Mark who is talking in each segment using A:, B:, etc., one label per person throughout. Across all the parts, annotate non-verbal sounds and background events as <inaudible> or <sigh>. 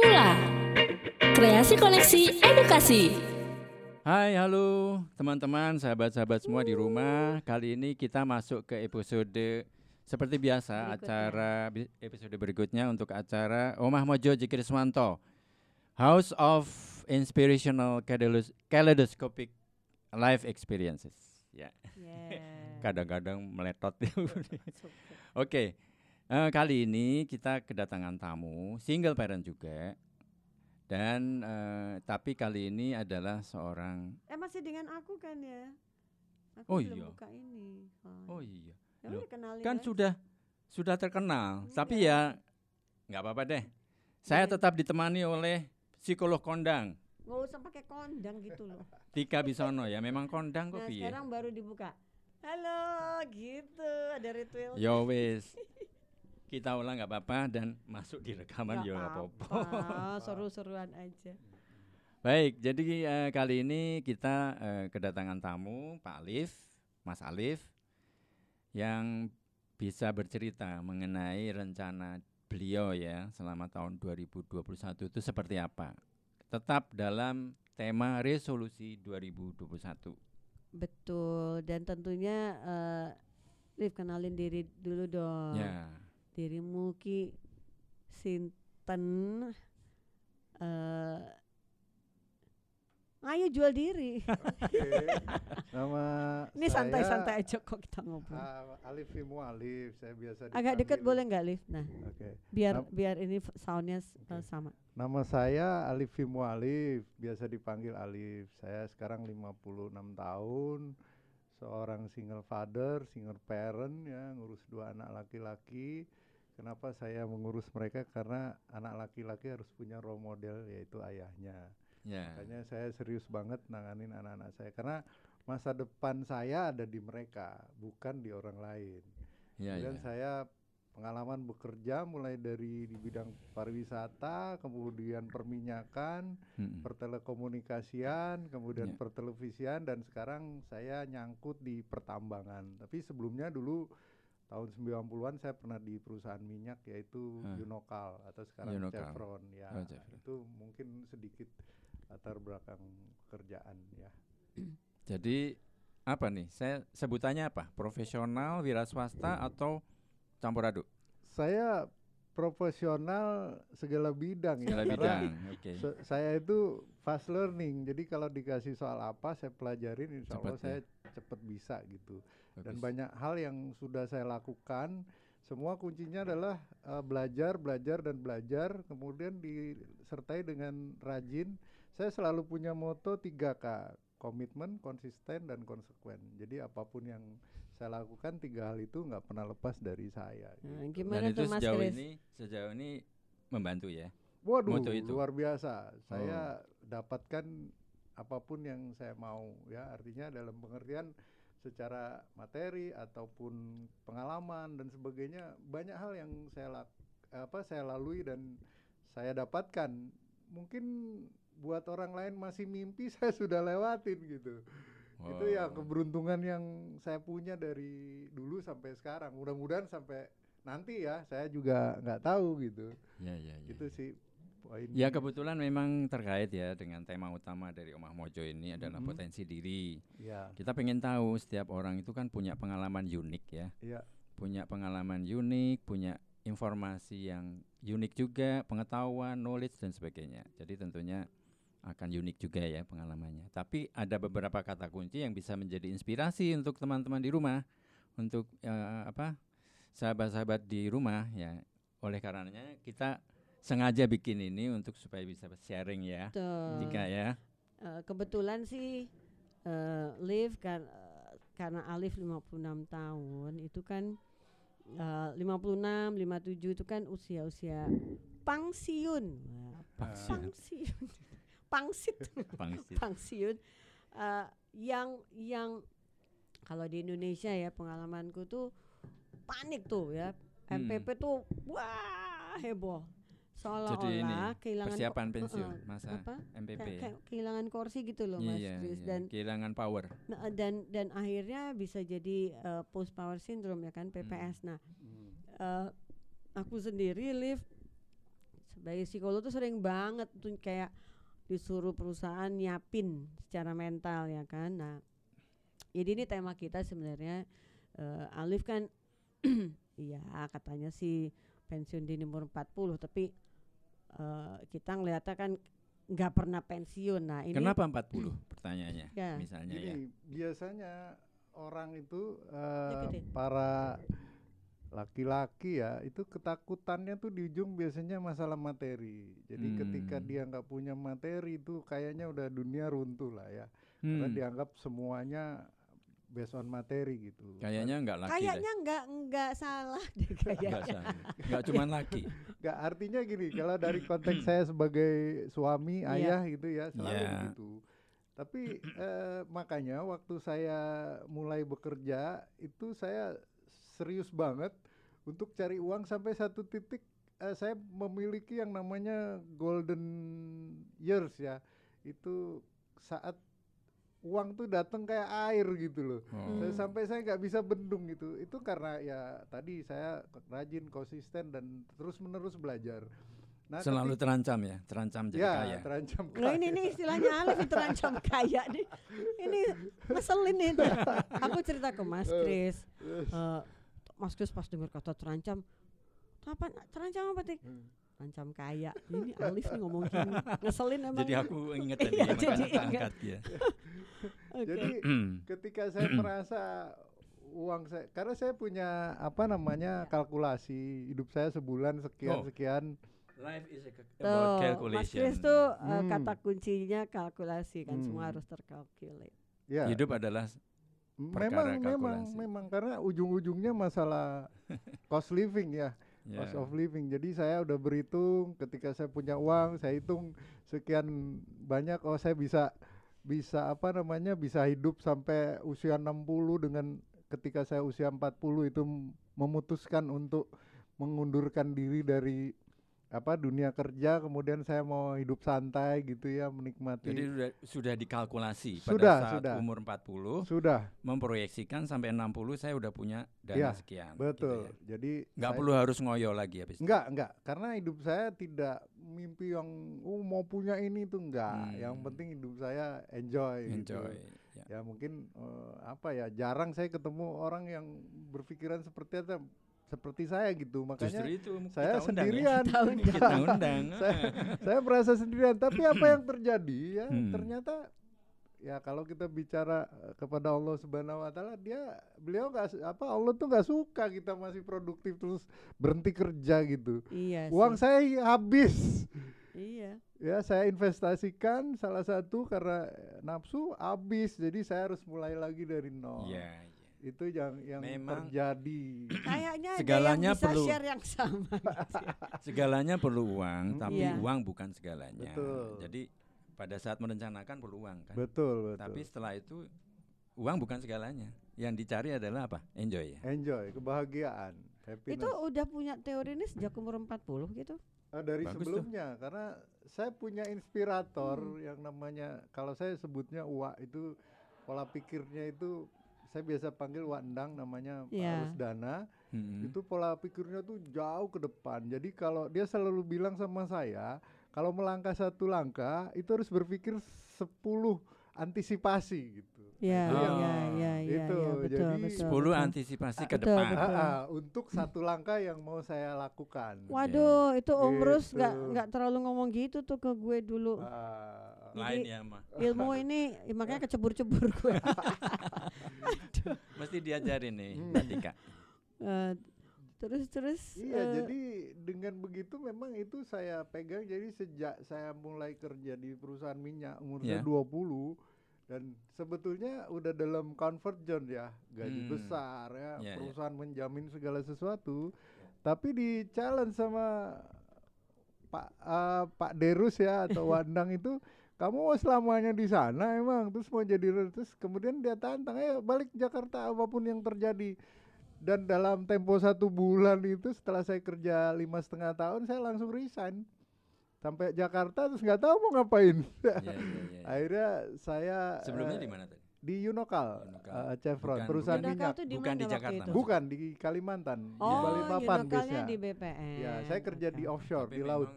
A: Mula Kreasi Koneksi Edukasi
B: Hai, halo teman-teman, sahabat-sahabat semua di rumah. Kali ini kita masuk ke episode seperti biasa
C: Berikutnya.
B: acara episode berikutnya untuk acara Omah Mojo Jikriswanto House of Inspirational Kaleidos- Kaleidoscopic Life Experiences. Ya,
C: Yeah. <laughs>
B: kadang-kadang meletot.
C: It's <laughs> okay.
B: Eh, kali ini kita kedatangan tamu single parent juga, dan eh, tapi kali ini adalah seorang
C: Eh masih dengan aku kan ya? Aku
B: Oh
C: belum
B: iya.
C: buka ini.
B: oh iya
C: Ya
B: loh, kan
C: aja.
B: sudah sudah terkenal, tapi
C: Iya.
B: ya nggak apa-apa deh. Saya
C: Iya.
B: tetap ditemani oleh psikolog kondang
C: Nggak usah pakai kondang gitu loh.
B: Tika Bisono ya, memang kondang kok
C: Nah
B: piye.
C: sekarang baru dibuka. Halo, gitu. Ada ritual.
B: Yo wis. <laughs> Kita ulang nggak apa-apa dan masuk di rekaman yo nggak apa-apa. <laughs>
C: Seru-seruan aja.
B: Baik, jadi eh, kali ini kita eh, kedatangan tamu Pak Alif, Mas Alif, yang bisa bercerita mengenai rencana beliau ya selama tahun 2021 itu seperti apa. Tetap dalam tema resolusi 2021.
C: Betul. Dan tentunya eh Liv kenalin diri dulu dong.
B: Ya,
C: Dirimu ki Sinten eh Ayo jual diri. <laughs>
D: Nama
C: Ini santai-santai aja kok kita ngobrol.
D: ah, Alif Fimu Alif, saya biasa
C: Agak dekat
D: dipanggil-
C: boleh nggak Liv? Nah,
D: Oke.
C: biar
D: Nam-
C: biar ini soundnya s- eh, sama.
D: Nama saya Alif Fimu Alif, biasa dipanggil Alif. Saya sekarang 56 tahun, seorang single father, single parent ya, ngurus dua anak laki-laki. Kenapa saya mengurus mereka? Karena anak laki-laki harus punya role model yaitu ayahnya.
B: ya.
D: Makanya saya serius banget nanganin anak-anak saya karena masa depan saya ada di mereka, bukan di orang lain.
B: Ya,
D: Kemudian
B: ya.
D: saya pengalaman bekerja mulai dari di bidang pariwisata, kemudian perminyakan,
B: Mm-mm.
D: pertelekomunikasian, kemudian
B: Ya.
D: pertelevisian dan sekarang saya nyangkut di pertambangan. Tapi sebelumnya dulu tahun 90-an saya pernah di perusahaan minyak yaitu
B: Ah.
D: Unokal atau sekarang
B: Unokal.
D: Chevron ya.
B: Oh, Chevron.
D: Itu mungkin sedikit latar belakang pekerjaan ya. <clears throat>
B: Jadi apa nih? Saya sebutannya apa? Profesional, wira swasta atau campur aduk?
D: Saya profesional segala bidang ya.
B: Segala
D: karena
B: bidang. Oke.
D: se- saya itu fast learning. Jadi kalau dikasih soal apa saya pelajarin insya Allah
B: Cepet ya.
D: saya cepet bisa gitu. Dan
B: Bagus.
D: banyak hal yang sudah saya lakukan semua kuncinya adalah eh, belajar, belajar dan belajar kemudian disertai dengan rajin. Saya selalu punya moto 3K, komitmen, konsisten dan konsekuen. Jadi apa pun yang saya lakukan tiga hal itu nggak pernah lepas dari saya.
C: Nah,
D: gitu.
C: gimana
B: Dan itu
C: tuh Mas
B: sejauh
C: Chris?
B: ini sejauh ini membantu ya.
D: Waduh,
B: moto itu.
D: luar biasa. Saya dapatkan apa pun yang saya mau ya, artinya dalam pengertian secara materi ataupun pengalaman dan sebagainya banyak hal yang saya lak- apa saya lalui dan saya dapatkan. Mungkin buat orang lain masih mimpi <laughs> saya sudah lewatin gitu. Itu ya
B: Wow.
D: keberuntungan yang saya punya dari dulu sampai sekarang. Mudah-mudahan sampai nanti ya, saya juga nggak tahu gitu.
B: Ya, ya, ya.
D: Itu sih poin.
B: Ya kebetulan memang terkait ya dengan tema utama dari Omah Mojo ini adalah
D: Mhm.
B: potensi diri.
D: Ya,
B: Kita pengen tahu setiap orang itu kan punya pengalaman unik ya,
D: ya,
B: punya pengalaman unik, punya informasi yang unik juga, pengetahuan, knowledge dan sebagainya. Jadi tentunya akan unik juga ya pengalamannya. Tapi ada beberapa kata kunci yang bisa menjadi inspirasi untuk teman-teman di rumah, untuk eh, apa sahabat-sahabat di rumah ya. Oleh karenanya kita sengaja bikin ini untuk supaya bisa sharing ya. Tika ya.
C: Eh, kebetulan sih eh Liv kan eh, karena Alif 56 tahun itu kan eh, 56, 57 itu kan usia-usia pangsiun.
B: Pangsiun.
C: Pangsiun. <laughs> Pangsit. <laughs>
B: Pangsit.
C: Pangsiun. Eh, yang yang kalau di Indonesia ya pengalamanku tuh panik tuh ya.
B: Hmm.
C: MPP tuh wah heboh. Seolah-olah kehilangan
B: persiapan pensiun
C: Heeh,
B: masa
C: apa?
B: MPP.
C: Kayak- kayak kehilangan kursi gitu loh Mas
B: Iya,
C: Chris
B: iya,
C: dan
B: kehilangan power.
C: Nah, dan dan akhirnya bisa jadi uh, post power syndrome ya kan PPS. Nah,
D: Hmm.
C: uh, aku sendiri live sebagai psikolog tuh sering banget tuh kayak disuruh perusahaan nyiapin secara mental ya kan. Nah, jadi ini tema kita sebenarnya eh, Alif kan <clears throat> iya katanya sih pensiun di umur 40 tapi eh, kita ngeliatnya kan nggak pernah pensiun. Nah, ini
B: Kenapa 40 <clears throat> pertanyaannya?
C: Ya.
B: Misalnya ya.
D: Gini, biasanya orang itu eh,
C: Deketin.
D: para laki-laki ya itu ketakutannya tuh di ujung biasanya masalah materi. Jadi ketika
B: Hmm.
D: dia nggak punya materi itu kayaknya udah dunia runtuh lah ya. Karena
B: Hmm.
D: dianggap semuanya based on materi gitu.
B: Kayaknya enggak laki
C: kayaknya nggak nggak salah deh
B: Enggak
C: kayaknya.
B: Enggak cuma laki. <laughs>
D: Nggak artinya gini, kalau dari konteks saya sebagai suami,
C: Iya.
D: ayah gitu ya, selalu
B: Iya.
D: begitu. Tapi eh, makanya waktu saya mulai bekerja itu saya serius banget untuk cari uang sampai satu titik eh, saya memiliki yang namanya golden years ya. Itu saat uang tuh datang kayak air gitu loh.
B: Oh.
D: Saya- sampai saya nggak bisa bendung gitu itu karena ya tadi saya rajin konsisten dan terus menerus belajar nah
B: Selalu
D: ketika-
B: terancam ya, terancam jadi
D: ya
B: kaya.
D: terancam
C: Nah ini
D: kaya.
C: nih istilahnya Alif terancam <laughs> kaya nih. Ini ngeselin nih. <laughs> Aku cerita ke Mas Kris. Eh, Mas Kris pas dengar kata terancam, apa terancam apa sih?
D: Hmm.
C: Terancam kaya. Ini Alif nih ngomong gini. Ngeselin emang.
B: Jadi aku inget <laughs> tadi
C: Iya,
B: ya,
C: jadi ingat.
B: angkat ya. <laughs>
D: Jadi <clears throat> ketika saya <clears throat> merasa uang saya karena saya punya apa namanya kalkulasi hidup saya sebulan sekian
B: Oh.
D: sekian
B: Life is a
C: Tuh,
B: about
C: Mas
B: calculation.
C: Kris tuh eh,
D: Hmm.
C: kata kuncinya kalkulasi kan semua
D: Hmm.
C: harus terkalkulate.
D: ya
B: Hidup adalah
D: memang memang memang. Karena ujung-ujungnya masalah <laughs> cost living ya.
B: Ya,
D: cost of living. Jadi saya udah berhitung ketika saya punya uang, saya hitung sekian banyak oh saya bisa bisa apa namanya bisa hidup sampai usia 60 dengan ketika saya usia 40 itu memutuskan untuk mengundurkan diri dari apa dunia kerja kemudian saya mau hidup santai gitu ya menikmati
B: Jadi sudah sudah dikalkulasi
D: Sudah,
B: pada saat
D: sudah.
B: umur 40
D: sudah
B: memproyeksikan sampai 60 saya udah punya dana
D: Ya,
B: sekian.
D: betul
B: Gitu ya.
D: jadi
B: Nggak
D: saya-
B: perlu harus ngoyo lagi habis itu.
D: Enggak, enggak. Karena hidup saya tidak mimpi yang oh mau punya ini tuh enggak.
B: Hmm.
D: Yang penting hidup saya enjoy. gitu.
B: Enjoy. Ya.
D: Ya mungkin eh, apa ya jarang saya ketemu orang yang berpikiran seperti itu seperti saya gitu. Makanya
B: Justru itu
D: saya
B: kita undang ya.
D: sendirian.
C: Kita undang.
B: kita undang. <laughs>
D: saya, saya merasa sendirian. Tapi apa yang terjadi ya
B: Hmm.
D: ternyata ya kalau kita bicara eh, kepada Allah Subhanahu Wa Taala dia beliau nggak apa Allah tuh nggak suka kita masih produktif terus berhenti kerja gitu.
C: Iya
D: Uang saya habis.
C: Iya.
D: Ya, saya investasikan salah satu karena eh, nafsu habis. Jadi saya harus mulai lagi dari nol.
B: Iya, iya.
D: Itu yang yang
B: Memang-
D: terjadi.
C: Kayaknya
B: Segalanya
C: ada yang bisa
B: perlu.
C: share yang sama. gitu. <laughs>
B: Segalanya perlu uang,
D: Hmm.
B: tapi
C: Iya.
B: uang bukan segalanya.
D: Betul.
B: Jadi pada saat merencanakan perlu uang kan.
D: betul, betul.
B: Tapi setelah itu uang bukan segalanya. Yang dicari adalah apa? Enjoy ya.
D: enjoy, kebahagiaan, happiness.
C: Itu udah punya teori ini sejak umur 40 gitu.
D: Ah, dari
B: Bagus tuh.
D: sebelumnya karena saya punya inspirator
C: Hmm.
D: yang namanya kalau saya sebutnya Uwa itu pola pikirnya itu saya biasa panggil Wak Endang namanya Pak
C: Iya.
D: Rusdana.
B: Mm-mm.
D: itu pola pikirnya tuh jauh ke depan. Jadi kalau dia selalu bilang sama saya, kalau melangkah satu langkah itu harus berpikir 10 antisipasi gitu.
C: Iya,
B: Oh.
C: iya, iya, iya,
D: Itu,
C: iya, betul,
D: jadi
C: betul.
B: 10
C: betul.
B: antisipasi ke
C: Betul,
B: depan.
C: betul.
D: Ah, untuk satu langkah yang mau saya lakukan.
C: Waduh, itu Om Rus nggak
D: Gitu.
C: nggak terlalu ngomong gitu tuh ke gue dulu.
D: Ah,
B: Lain ya mah.
C: Ilmu ini ya makanya kecebur-cebur gue. <laughs>
B: Mesti diajarin nih. Mbak Tika.
C: Eh, terus terus.
D: Iya,
C: eh,
D: jadi dengan begitu memang itu saya pegang jadi sejak saya mulai kerja di perusahaan minyak umur saya
B: Ya.
D: 20 dan sebetulnya udah dalam comfort zone ya, gaji
B: Hmm.
D: besar ya,
B: Ya, ya.
D: perusahaan menjamin segala sesuatu. Tapi di challenge sama Pak eh, Pak Derus ya atau Wandang itu kamu mau selamanya di sana emang terus mau jadi terus kemudian dia tantang ayo balik Jakarta apa pun yang terjadi dan dalam tempo satu bulan itu setelah saya kerja lima setengah tahun saya langsung resign sampai Jakarta terus nggak tahu mau ngapain <laughs>
B: Iya, iya, iya, iya.
D: akhirnya saya
B: Sebelumnya
D: eh,
B: di mana tadi?
D: di Yunokal,
B: Yunokal.
D: eh, Chevron
B: Bukan-
D: perusahaan
C: Yunokal
D: minyak
C: di
B: Bukan di Jakarta.
C: itu?
D: bukan di Kalimantan di
C: Oh,
D: Balikpapan
C: Yunokalnya
D: biasanya
C: di BPN.
D: ya saya kerja di offshore
B: Tapi
D: di laut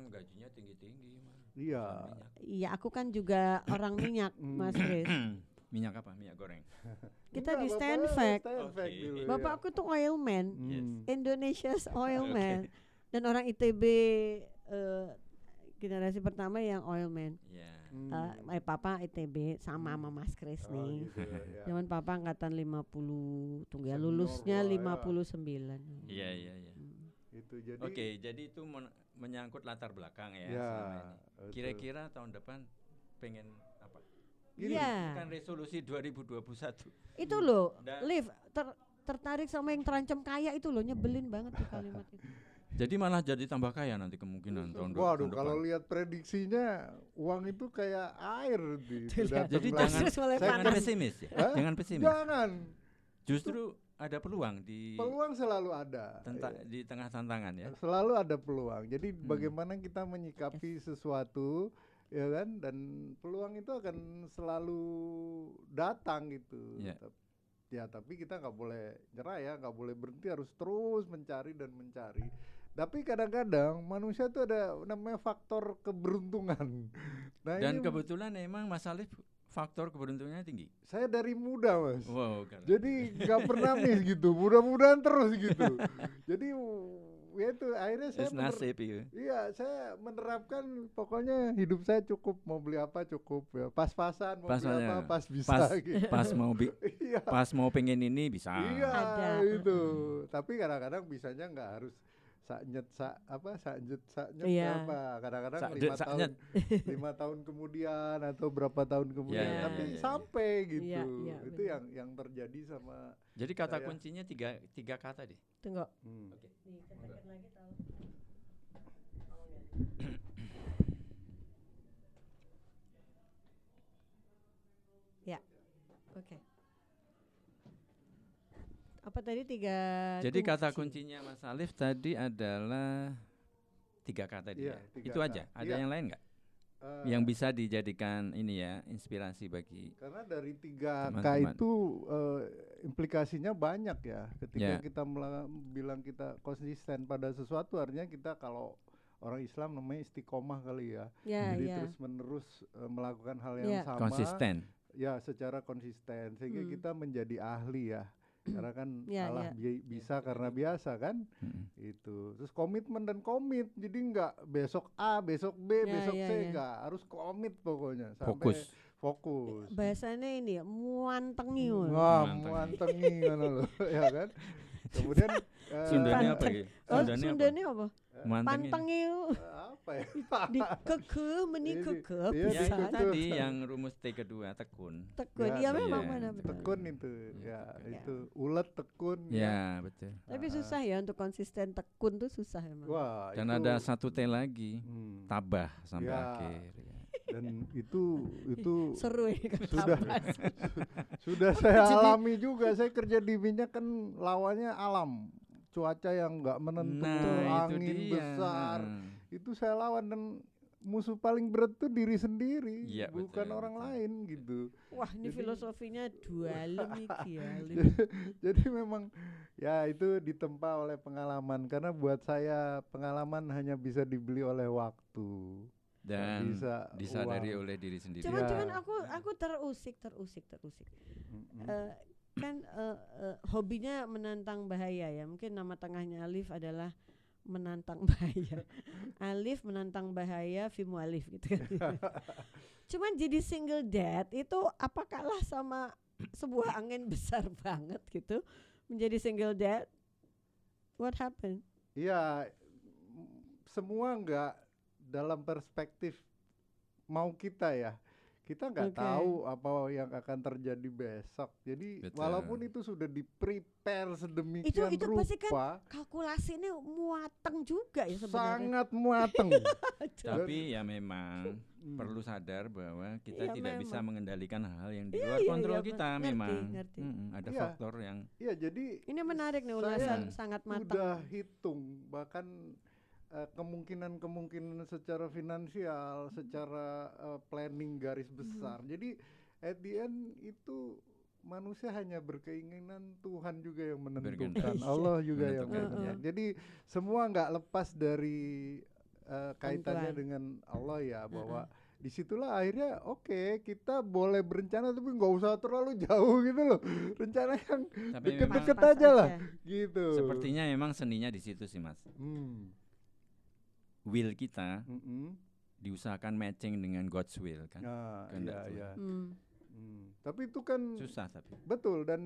D: Iya.
C: Iya, aku kan juga orang minyak, Mas Chris. <clears throat>
B: minyak apa? Minyak goreng.
C: Kita
D: Enggak,
C: di Stanford.
D: Stanford
B: Oke.
D: dulu,
C: Bapak
D: iya.
C: aku tuh oilman,
B: Yes.
D: Hmm.
C: Indonesia's oilman. Dan orang ITB eh, generasi pertama yang oilman.
B: Iya.
D: Hmm.
C: Eh, eh, papa ITB sama sama Mas Chris
D: Oh,
C: nih.
D: gitu, ya.
C: Zaman papa angkatan 50 tunggu ya lulusnya
D: lah, ya.
C: 59.
B: Iya, iya, iya.
C: Hmm.
D: Itu jadi
B: Oke, jadi itu menyangkut latar belakang ya.
D: Ya,
B: selama ini.
D: betul.
B: Kira-kira tahun depan pengen apa?
D: Gini,
C: Iya.
B: Kan resolusi 2021.
C: Itu loh,
B: Dan-
C: Liv ter- tertarik sama yang terancam kaya itu loh, nyebelin banget tuh kalimat itu. <laughs>
B: Jadi malah jadi tambah kaya nanti kemungkinan tahun, de-
D: Waduh, kalau
B: depan.
D: lihat prediksinya uang itu kayak air di. <laughs>
B: Jadi jangan <laughs> jangan pesimis ya.
D: Hah?
B: Jangan pesimis.
D: Jangan.
B: Justru ada peluang di
D: Peluang selalu ada.
B: tenta-
D: Iya.
B: di tengah tantangan ya.
D: Selalu ada peluang. Jadi
B: Hmm.
D: bagaimana kita menyikapi sesuatu ya kan dan peluang itu akan selalu datang gitu.
B: Iya.
D: Tap- Ya tapi kita nggak boleh nyerah ya, nggak boleh berhenti harus terus mencari dan mencari. Tapi kadang-kadang manusia tuh ada namanya faktor keberuntungan. Nah
B: Dan
D: ini
B: kebetulan emang Mas Alif faktor keberuntungannya tinggi.
D: saya dari muda mas.
B: Wow, karena
D: Jadi nggak pernah miss gitu, mudah-mudahan terus gitu. Jadi ya itu akhirnya saya
B: It's
D: mener-
B: nasib itu.
D: Iya, saya menerapkan pokoknya hidup saya cukup mau beli apa cukup ya. Pas-pasan mau beli
B: Pas-pasannya.
D: apa pas bisa
B: Pas
D: gitu.
B: pas mau bi- <laughs>
D: iya.
B: pas mau pengen ini bisa.
D: Iya,
C: Ada.
D: itu. Tapi kadang-kadang bisanya nggak harus saknyet sak apa saknyet saknyet
C: Iya.
D: apa kadang-kadang lima tahun
B: saknyet. <laughs>
D: lima tahun kemudian atau berapa tahun kemudian
B: iya,
D: tapi
B: iya, iya.
D: sampai gitu
C: Iya, iya,
D: itu yang yang terjadi sama
B: Jadi kata
D: Saya-
B: kuncinya tiga tiga kata deh.
C: Tunggu.
D: hmm.
C: Nih, kedekat lagi tahu. Ya, oke. Apa tadi tiga?
B: Jadi kata
C: kunci?
B: kuncinya Mas Alif tadi adalah tiga kata dia.
D: Tiga
B: Itu aja.
D: kata.
B: Ada
D: Iya.
B: yang lain nggak?
D: Eh,
B: Yang bisa dijadikan ini ya inspirasi bagi
D: Karena dari tiga K itu eh, implikasinya banyak ya. Ketika
B: Ya.
D: kita bilang kita konsisten pada sesuatu, artinya kita kalau orang Islam namanya istiqomah kali ya.
C: Ya,
D: Jadi
C: ya.
D: terus menerus eh, melakukan hal yang
C: Ya.
D: sama.
B: konsisten.
D: Ya, secara konsisten sehingga
C: Hmm.
D: kita menjadi ahli ya. Karena kan
C: Ya,
D: Allah
C: ya.
D: bi- bisa karena biasa kan
B: Mm-mm.
D: itu terus komitmen dan komit jadi nggak besok A besok B
C: Ya,
D: besok
C: ya,
D: C
C: ya.
D: nggak harus komit pokoknya sampai
B: Fokus.
D: fokus
C: Bahasanya ini ya, muantengi.
D: Wah, muantengi loh, <laughs> ya kan? Kemudian <laughs> eh,
B: Sundanya apa ya?
C: Oh,
B: Sundanya apa?
C: Sundanya apa?
B: Mantengin.
C: Pantengi.
D: apa ya? <laughs>
C: Di kekeh, meni
D: iya,
B: Ya itu tadi yang rumus T kedua tekun.
C: Tekun.
D: Ya,
C: Iya memang
B: iya.
C: mana betul.
D: tekun itu,
B: Iya,
D: ya
B: tekun.
D: itu ulet tekun.
B: Ya betul.
C: Tapi
D: Ah.
C: susah ya untuk konsisten tekun tuh susah emang.
D: Wah,
B: Dan
D: itu,
B: ada satu T lagi
D: hmm,
B: tabah sampai
D: Ya.
B: akhir. ya.
D: Dan itu itu
C: Seru kalau
D: Sudah. <laughs> sudah saya alami juga. Saya kerja di minyak kan lawannya alam, cuaca yang nggak menentu,
B: Nah, itu
D: angin
B: dia.
D: besar. Itu saya lawan dan musuh paling berat tuh diri sendiri,
B: Iya,
D: bukan
B: betul,
D: orang
B: betul.
D: lain gitu.
C: Wah ini
D: Jadi-
C: filosofinya dualem <laughs> iki ya.
D: Jadi memang ya itu ditempa oleh pengalaman karena buat saya pengalaman hanya bisa dibeli oleh waktu.
B: Dan
D: bisa
B: disadari
D: uang.
B: oleh diri sendiri.
C: Cuman
D: Ya.
C: cuman aku aku terusik terusik terusik.
D: Mm-mm.
C: Eh, kan eh, eh, hobinya menantang bahaya ya. Mungkin nama tengahnya Alif adalah menantang <laughs> bahaya. Alif menantang bahaya, Fimu Alif gitu kan. <laughs> Cuman jadi single dad itu apa kalah sama sebuah angin besar <laughs> banget gitu menjadi single dad? What happened?
D: Iya, semua nggak dalam perspektif mau kita ya. Kita nggak
C: Oke.
D: tahu apa yang akan terjadi besok. Jadi
B: Betul.
D: walaupun itu sudah di prepare sedemikian
C: itu pasti kan
D: rupa,
C: Kalkulasi ini muateng juga ya sebenarnya.
D: sangat <laughs> muateng.
B: Tapi ya memang
D: Hmm.
B: perlu sadar bahwa kita
C: Iya,
B: tidak bisa
C: memang.
B: mengendalikan hal yang di
C: Iya,
B: luar
C: iya,
B: kontrol
C: iya,
B: kita
C: ngerti,
B: memang.
C: ngerti.
B: Mm-mm, ada
D: Iya.
B: faktor yang
D: Iya, jadi
C: Ini menarik nih ulasan sangat matang.
D: udah hitung bahkan kemungkinan-kemungkinan secara finansial, secara eh, planning garis
C: Mhm.
D: besar. Jadi at the end itu manusia hanya berkeinginan, Tuhan juga yang menentukan. Allah <laughs> juga yang
B: Menentukan,
D: menentukan.
C: ya.
D: Jadi semua nggak lepas dari eh, kaitannya
C: Tentuan.
D: dengan Allah ya bahwa di situlah akhirnya oke kita boleh berencana tapi nggak usah terlalu <laughs> jauh gitu loh rencana yang
B: Tapi
D: deket-deket aja lah
C: aja.
D: gitu
B: Sepertinya memang seninya di situ sih mas.
D: hmm.
B: Will kita
D: mm-mm.
B: diusahakan matching dengan God's will kan. Kehendak
D: iya, iya.
C: Hmm.
D: Hmm. tapi itu kan
B: Susah tapi.
D: betul dan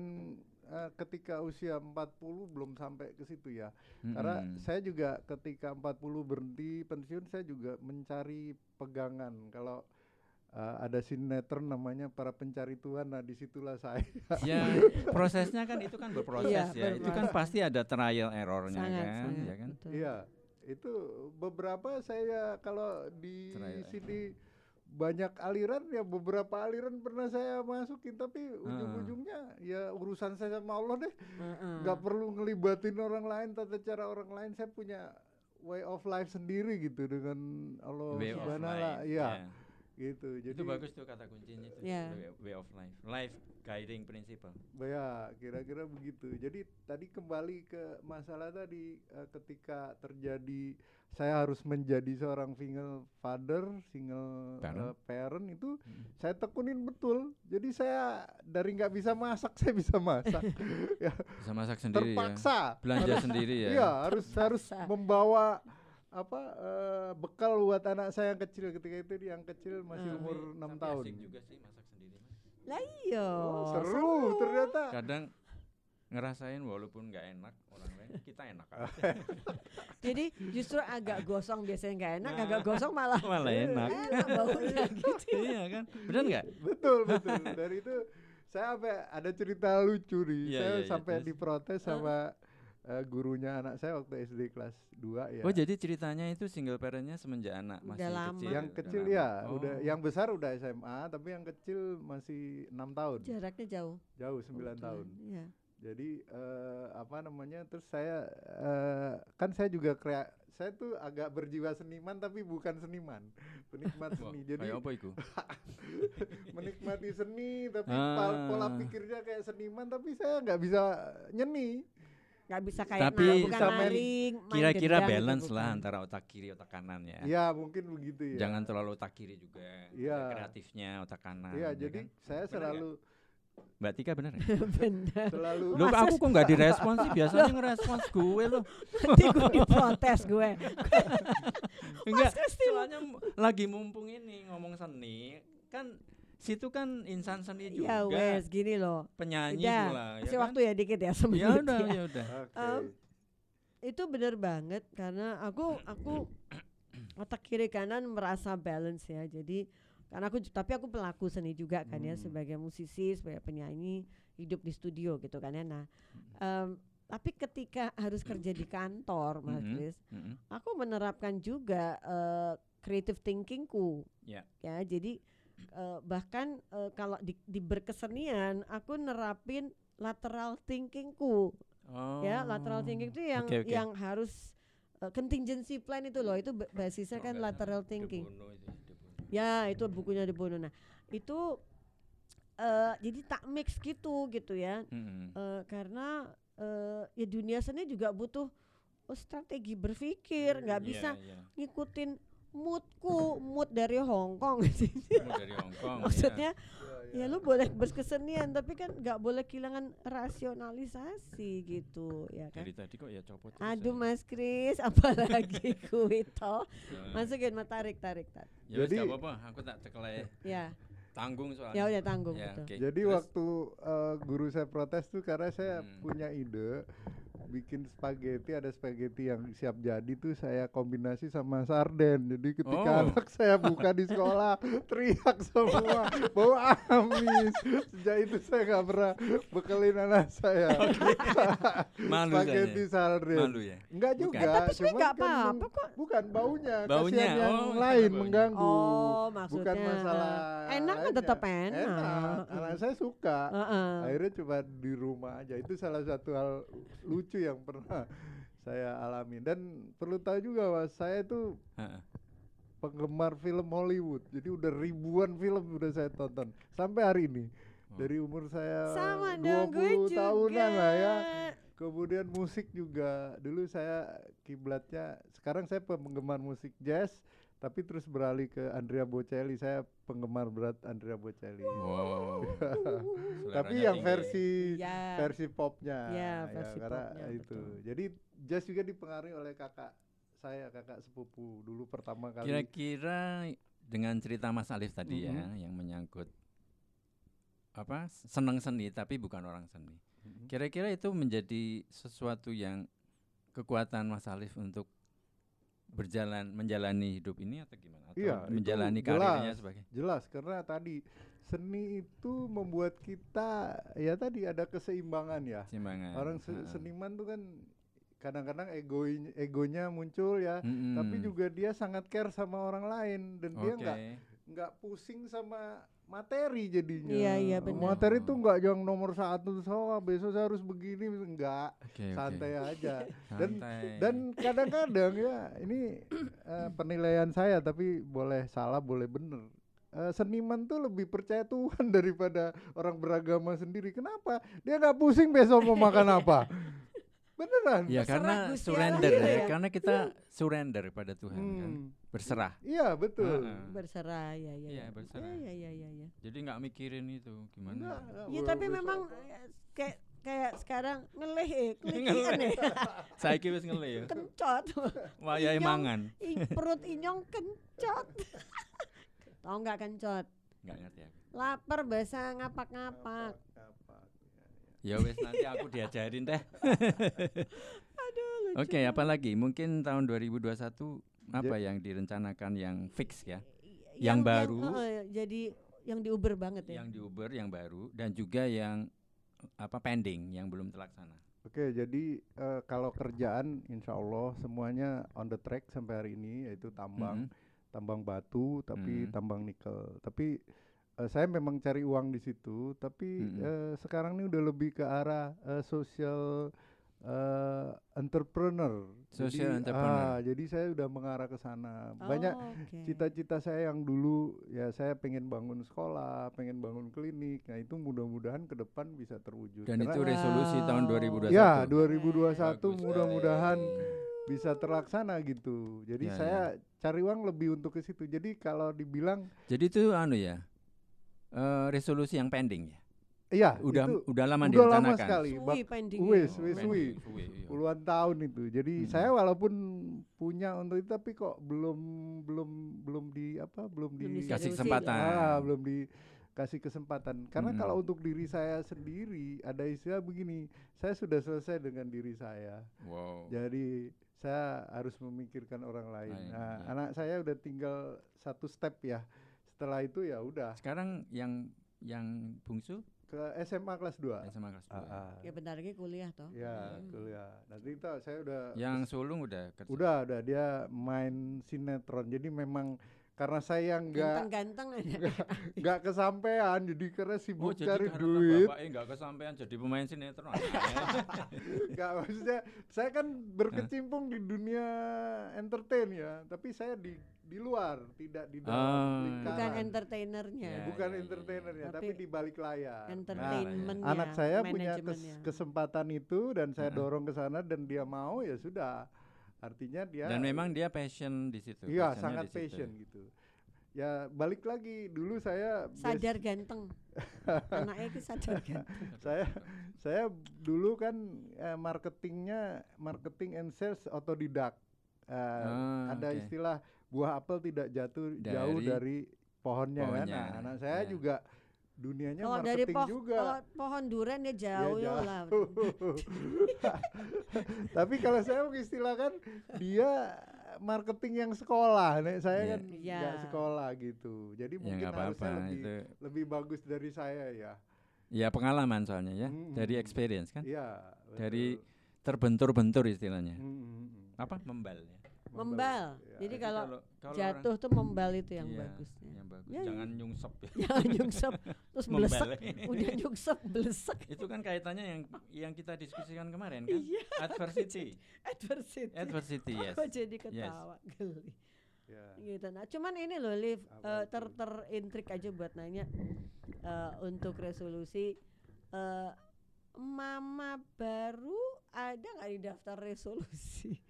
D: eh, ketika usia 40 belum sampai ke situ ya Karena
B: Mm-mm.
D: saya juga ketika 40 berhenti pensiun saya juga mencari pegangan. Kalau uh, ada sinetron namanya para pencari Tuhan, nah di situlah saya.
B: ya <laughs> prosesnya kan itu kan berproses
C: Iya,
B: ya. Itu kan pasti ada trial errornya
C: sangat
B: kan,
C: sangat
B: ya kan.
D: Iya, itu beberapa saya kalau di
B: Trial.
D: sini banyak aliran ya beberapa aliran pernah saya masukin. Tapi ujung-ujungnya ya urusan saya sama Allah deh. Nggak perlu ngelibatin orang lain tata cara orang lain. Saya punya way of life sendiri gitu dengan Allah subhanahu wa
B: life. Ya.
D: gitu jadi
B: itu bagus tuh kata kuncinya itu.
C: Iya.
B: way- Way of life. Life guiding principle.
D: ya kira-kira begitu jadi tadi kembali ke masalah tadi eh, ketika terjadi saya harus menjadi seorang single father single
B: Parent.
D: eh, parent itu
B: Mm.
D: saya tekunin betul jadi saya dari nggak bisa masak <laughs> saya bisa masak ya
B: Bisa masak <laughs> sendiri ya.
D: terpaksa
B: Belanja <laughs> sendiri ya.
D: Iya, harus harus membawa apa eh, bekal buat anak saya yang kecil ketika itu dia yang kecil masih
C: Hmm.
D: umur enam tahun.
B: asik juga sih masak sendiri. Mas.
C: Lah iya.
D: Oh, seru, ternyata.
B: Kadang ngerasain walaupun nggak enak orang lain, kita enak. <laughs>
C: Jadi justru agak gosong biasanya nggak enak,
B: Nah.
C: agak gosong malah
B: Malah enak.
C: enak baunya <laughs> gitu.
B: iya kan? Benar nggak?
D: Betul, betul. Dari itu saya sampai ada cerita lucu nih.
B: Iya,
D: saya
B: iya, iya,
D: sampai
B: terus?
D: diprotes sama eh, gurunya anak saya waktu SD kelas 2 ya.
B: Oh jadi ceritanya itu single parentnya semenjak anak masih
C: Udah lama.
B: kecil.
D: yang
B: udah
D: kecil
B: lama.
D: ya,
B: Oh.
D: udah yang besar udah SMA, tapi yang kecil masih enam tahun,
C: Jaraknya jauh.
D: jauh 9
C: Kebetulan.
D: tahun.
C: Iya.
D: Jadi eh, apa namanya? Terus saya eh, kan saya juga krea saya tuh agak berjiwa seniman tapi bukan seniman, <laughs> penikmat seni. Jadi
B: kayak apa itu? <laughs>
D: menikmati seni tapi
B: Ah.
D: pola pikirnya kayak seniman tapi saya nggak bisa nyeni.
C: Nggak bisa kayak
B: Tapi
C: nah, bukan maling,
B: Kira-kira
C: gitu,
B: balance lah
C: bukan.
B: antara otak kiri otak kanan ya.
D: Ya mungkin begitu ya.
B: Jangan terlalu otak kiri juga.
D: Iya.
B: Ada Kreatifnya otak kanan.
D: Iya,
B: ya
D: jadi
B: kan?
D: saya
B: Bener
D: selalu
B: Mbak Tika benar ya?
C: Bener.
D: selalu
B: Loh
C: Masa
B: aku kok nggak direspon sih? Biasanya ngerespons gue loh.
C: Nanti gue diprotes gue. <laughs>
B: Enggak, soalnya lagi mumpung ini ngomong seni, kan situ kan insan seni juga.
C: Ya wes gini loh.
B: Penyanyi
C: Udah,
B: pula, ya kan?
C: waktu ya dikit ya
B: Ya
C: semenit
B: udah,
C: ya.
B: ya udah.
D: Oke.
C: Em, itu bener banget karena aku aku <clears throat> otak kiri kanan merasa balance ya jadi karena aku tapi aku pelaku seni juga kan ya
D: Hmm.
C: sebagai musisi sebagai penyanyi hidup di studio gitu kan ya nah em, tapi ketika harus kerja di kantor mas
B: Mhm.
C: Kris
B: Mm-mm.
C: aku menerapkan juga eh, creative thinkingku
B: Ya.
C: ya jadi eh, bahkan eh, kalau di, di berkesenian aku nerapin lateral thinkingku
B: Oh.
C: ya lateral thinking itu yang
B: Oke, oke.
C: yang harus uh, contingency plan itu loh itu ba- basisnya
B: Oh,
C: kan
B: enggak,
C: lateral thinking
B: itu,
C: ya itu bukunya Bono nah itu eh jadi tak mix gitu gitu ya
B: Mm-mm.
C: Eh, karena eh, ya dunia seni juga butuh oh, strategi berpikir nggak
B: Iya,
C: bisa
B: iya.
C: ngikutin moodku mood dari Hong Kong
B: dari <laughs> Hong Kong.
C: maksudnya
D: Ya,
C: ya lu boleh berkesenian tapi kan nggak boleh kehilangan rasionalisasi gitu ya kan
B: Dari tadi kok ya copot.
C: Aduh
B: ya.
C: Mas Kris, apalagi <laughs> kuito.
B: Ya.
C: Masukin mah tarik tarik tarik.
B: Ya
D: Jadi-
B: apa-apa, aku tak ceklek.
C: Ya,
B: Tanggung soalnya.
C: ya udah tanggung
B: Ya,
C: betul.
B: oke.
D: Jadi
B: Terus?
D: waktu eh, guru saya protes tuh karena saya
B: Hmm.
D: punya ide bikin spaghetti ada spaghetti yang siap jadi tuh saya kombinasi sama sarden. Jadi ketika
B: Oh.
D: anak saya buka di sekolah <laughs> teriak semua bau amis. Sejak itu saya nggak pernah bekelin anak saya. <laughs>
B: Malu
D: spaghetti
B: saya.
D: sarden.
B: Malu ya.
D: Enggak
B: Bukan.
D: juga.
C: Eh, tapi sebenarnya
D: cuman
C: nggak
D: kan
C: apa-apa kok.
D: Bukan baunya,
B: Baunya,
D: kasihan yang
B: oh,
D: lain
B: baunya.
D: mengganggu.
C: Oh, maksudnya.
D: Bukan masalah
C: Enak kan tetap enak.
D: Enak. Anak saya suka.
C: Heeh.
D: Akhirnya coba di rumah aja. Itu salah satu hal lucu yang pernah saya alami. Dan perlu tahu juga bahwa saya itu
B: Heeh.
D: penggemar film Hollywood. Jadi udah ribuan film udah saya tonton sampai hari ini.
B: Oh.
D: Dari umur saya
C: Sama dong
D: 20
C: gue juga.
D: tahunan lah ya. kemudian musik juga dulu saya kiblatnya sekarang saya penggemar musik jazz tapi terus beralih ke Andrea Bocelli saya penggemar berat Andrea Bocelli
B: Wow. <laughs>
D: tapi yang
B: tinggi.
D: versi
C: Ya.
D: versi popnya
C: Ya, versi
D: karena
C: popnya,
D: itu
C: betul.
D: jadi jazz juga dipengaruhi oleh kakak saya kakak sepupu dulu pertama kali
B: Kira-kira dengan cerita Mas Alif tadi ya
D: Mhm.
B: yang menyangkut apa senang seni tapi bukan orang seni.
D: Mhm.
B: Kira-kira itu menjadi sesuatu yang kekuatan Mas Alif untuk berjalan menjalani hidup ini atau gimana? Atau
D: Iya,
B: menjalani
D: jelas.
B: karirnya sebagai
D: jelas karena tadi seni itu membuat kita ya tadi ada keseimbangan ya
B: simbangan.
D: orang se- seniman tuh kan kadang-kadang egoin egonya muncul ya tapi
B: Mm-mm.
D: juga dia sangat care sama orang lain dan dia
B: Oke.
D: nggak nggak pusing sama materi jadinya.
C: Iya, iya, benar.
D: materi tuh nggak yang nomor satu so besok saya harus begini enggak
B: oke.
D: santai aja. Dan
B: Santai.
D: dan kadang-kadang ya ini eh, penilaian saya tapi boleh salah boleh bener Eh, seniman tuh lebih percaya Tuhan <laughs> daripada orang beragama sendiri. Kenapa? Dia nggak pusing besok mau makan apa <laughs> beneran
B: ya karena
C: Gusti
B: surrender
C: Allah
B: ya,
C: ya.
B: karena kita surrender pada Tuhan kan,
D: Hmm,
B: berserah.
D: iya betul
B: Heeh.
C: berserah ya ya
B: Iya,
C: ya.
B: berserah.
C: ya ya ya ya
B: Jadi nggak mikirin itu gimana.
C: ya
D: be-
C: tapi
D: besok
C: memang eh, kayak kayak sekarang ngeleh eh kelikian
B: Ngeleh.
C: ya <laughs>
B: Saya wis ngele ya.
C: kencot
B: Wayahe
C: Inyong.
B: mangan.
C: I- perut inyong kencot <laughs> tahu nggak kencot
B: Nggak ngerti aku.
C: lapar bahasa ngapak-ngapak
D: Apa,
B: Ya wes nanti aku diajarin <laughs>
C: aduh lucu
B: Oke, apalagi mungkin tahun 2021 apa yang direncanakan yang fix ya? yang baru.
C: eh, jadi yang di Uber banget ya
B: Yang di Uber yang baru dan juga yang apa pending yang belum terlaksana.
D: Oke, jadi eh, kalau kerjaan, insya Allah semuanya on the track sampai hari ini, yaitu tambang,
B: Mhm.
D: tambang batu, tapi
B: Mhm.
D: tambang nikel. Tapi eh, saya memang cari uang di situ, tapi
B: Mhm.
D: eh, sekarang ini udah lebih ke arah eh, social eh, entrepreneur.
B: Social
D: jadi,
B: entrepreneur.
D: ah, jadi saya udah mengarah ke sana. Banyak
C: Oh, oke.
D: cita-cita saya yang dulu ya saya pengen bangun sekolah, pengen bangun klinik. Nah itu mudah-mudahan ke depan bisa terwujud.
B: Dan
D: Karena-
B: itu resolusi tahun
C: Wow.
B: 2021.
D: Ya, 2021
B: Bagus
D: mudah-mudahan bisa terlaksana gitu. Jadi
B: Ya,
D: saya cari uang lebih untuk ke situ. Jadi kalau dibilang
B: Jadi itu anu ya. Eh, resolusi yang pending ya.
D: iya,
B: Udah
D: itu
B: udah lama
D: udah lama
B: direncanakan.
D: sekali.
C: Suwi pending
D: wis,
C: ya.
D: wis,
B: Pending,
D: suwi.
B: suwi, iya.
D: puluhan tahun itu. Jadi
B: Hmm.
D: saya walaupun punya untuk itu tapi kok belum belum belum di apa? Belum
C: Belum
D: di
B: Kasih
C: diseriusin.
B: kesempatan.
D: Ah, belum dikasih kesempatan. Karena
B: Mm-mm.
D: kalau untuk diri saya sendiri ada istilah begini, saya sudah selesai dengan diri saya.
B: Wow.
D: Jadi saya harus memikirkan orang
B: lain.
D: Nah,
B: ya.
D: anak saya udah tinggal satu step ya. Setelah itu ya udah
B: Sekarang yang yang bungsu
D: ke SMA kelas 2.
B: SMA kelas dua.
D: Ah, ah.
C: ya bentar lagi kuliah toh
D: Ya,
C: Hmm.
D: kuliah. Nanti itu saya udah
B: Yang sulung udah kerja.
D: udah udah dia main sinetron. Jadi memang karena saya nggak
C: ganteng-ganteng aja.
D: nggak <laughs> kesampaian jadi karena
B: Oh,
D: sibuk
B: jadi
D: cari
B: karena
D: duit.
B: bapaknya nggak kesampaian jadi pemain sinetron. <laughs>
D: nggak maksudnya saya kan berkecimpung di dunia entertain ya tapi saya di di luar tidak di dalam
B: Ah.
D: lingkaran.
C: Bukan entertainernya.
B: Ya,
D: bukan
B: ya, ya,
D: entertainernya
C: ya.
D: tapi,
C: Tapi
D: di balik layar. Nah,
C: entertainmentnya
D: anak saya punya kes- kesempatan itu dan saya dorong ke sana dan dia mau ya sudah artinya dia
B: Dan memang dia passion di situ.
D: iya sangat
B: di situ.
D: passion gitu ya balik lagi dulu saya
C: sadar ganteng <laughs> anaknya itu sadar ganteng <laughs>
D: saya saya dulu kan eh, marketingnya marketing and sales otodidak Eh,
B: Ah,
D: ada
B: oke.
D: istilah buah apel tidak jatuh jauh
B: Dari
D: dari pohonnya, kan
B: pohonnya,
D: nah, anak saya
B: ya.
D: juga dunianya
C: kalau dari
D: marketing
C: poh
D: juga
C: kalau pohon durian dia
D: Ya,
C: jauh ya lah
D: jauh. <laughs> tapi kalau saya mengistilahkan dia marketing yang sekolah nek saya
B: Iya.
D: kan
C: Iya.
D: nggak sekolah gitu jadi
B: Ya
D: mungkin
B: nggak
D: harusnya
B: apa-apa
D: lebih
B: itu.
D: lebih bagus dari saya ya
B: Ya pengalaman soalnya ya,
D: Mm,
B: dari
D: mm,
B: experience kan.
D: iya
B: Dari terbentur-bentur istilahnya.
D: Mm, mm, mm.
B: Apa membal ya?
C: membal
D: Ya,
C: jadi
B: Jadi
C: kalau
B: kalau
C: jatuh tuh membal itu yang
B: iya,
C: bagusnya.
B: Yang bagus.
C: Ya,
B: Jangan nyungsep ya. <laughs>
C: jangan nyungsep terus <laughs> belesek <laughs> udah nyungsep belesek
B: itu kan kaitannya yang yang kita diskusikan kemarin kan?
C: Iya.
B: adversity.
C: Adversity.
B: Adversity yes.
C: Kok jadi ketawa geli.
D: Ya.
C: gitu. Nah cuman ini loh Liv
D: Apa
C: eh, ter terintrik aja buat nanya eh, untuk resolusi. Eh, mama baru ada nggak di daftar resolusi?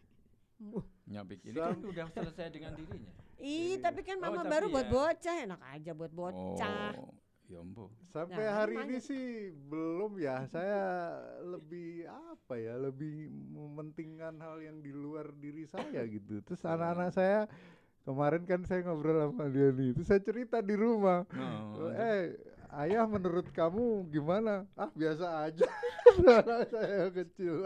B: Ya pikir ini kan udah selesai dengan dirinya.
C: Ih, tapi kan
B: Oh,
C: mama
B: tapi
C: baru buat
B: ya.
C: bocah, enak aja buat bocah.
B: Oh, ya ampun.
D: Sampai
C: Nah,
D: hari ini sih belum ya. <laughs> Saya lebih apa ya, lebih mementingkan hal yang di luar diri saya gitu. Terus anak-anak saya kemarin kan saya ngobrol sama dia nih. Terus saya cerita di rumah.
B: Oh,
D: eh, ayah menurut kamu gimana? Ah, biasa aja. <laughs> Saya kecil.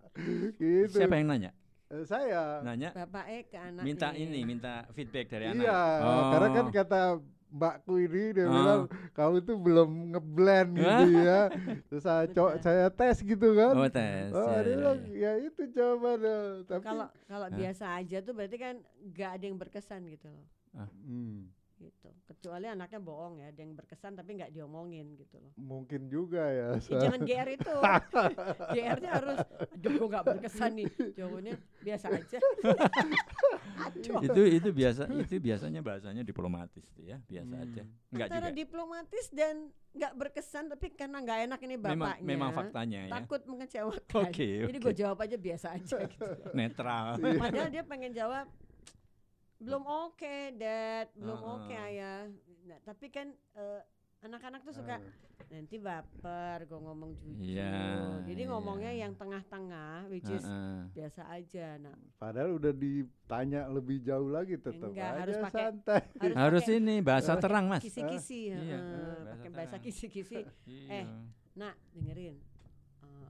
D: <laughs> gitu.
B: Siapa yang nanya?
D: Eh, saya.
B: Nanya
C: Bapak E ke anaknya.
B: minta ini, minta feedback dari anak.
D: Iya,
B: Oh.
D: karena kan kata mbakku ini dia
B: Oh.
D: bilang kamu tuh belum ngeblend gitu ya. Terus saya co-
C: Betul.
D: saya tes gitu kan.
B: Oh, tes.
D: Oh,
B: ya,
D: dia
B: ya,
D: bilang,
B: ya.
D: ya itu jawabannya. Tapi
C: Kalau kalau biasa aja tuh berarti kan nggak ada yang berkesan gitu loh.
D: Hmm,
C: Gitu. Kecuali anaknya bohong ya, ada yang berkesan tapi nggak diomongin gitu loh.
D: mungkin juga ya.
C: Ya, jangan GR itu. <laughs> GR-nya harus aduh gua nggak berkesan nih. Jawabannya biasa aja. aduh. <laughs>
B: itu itu biasa itu biasanya bahasanya diplomatis tuh ya, biasa
D: Hmm.
B: aja. Enggak
C: Antara
B: juga.
C: diplomatis dan nggak berkesan tapi karena nggak enak ini
B: Memang
C: bapaknya.
B: memang faktanya ya.
C: Takut mengecewakan.
B: Oke,
C: Jadi
B: oke.
C: gue jawab aja biasa aja <laughs> gitu.
B: Netral.
C: Padahal dia pengen jawab belum oke, Dad, belum
B: Ah,
C: oke
B: ah.
C: ayah. Nah, tapi kan eh, anak-anak tuh suka
D: Ah.
C: nanti baper gue ngomong jujur.
B: Iya,
C: Jadi ngomongnya
B: iya.
C: yang tengah-tengah, which is
B: Heeh.
C: biasa aja. Nah,
D: Padahal udah ditanya lebih jauh lagi tetap
C: Enggak,
D: aja
C: harus pakai-
D: santai.
C: harus,
B: Harus ini bahasa terang, Mas.
C: kisi-kisi,
B: Iya,
C: heeh,
B: bahasa
C: pakai bahasa kisi-kisi.
B: Iya.
C: Nah, dengerin. Eh,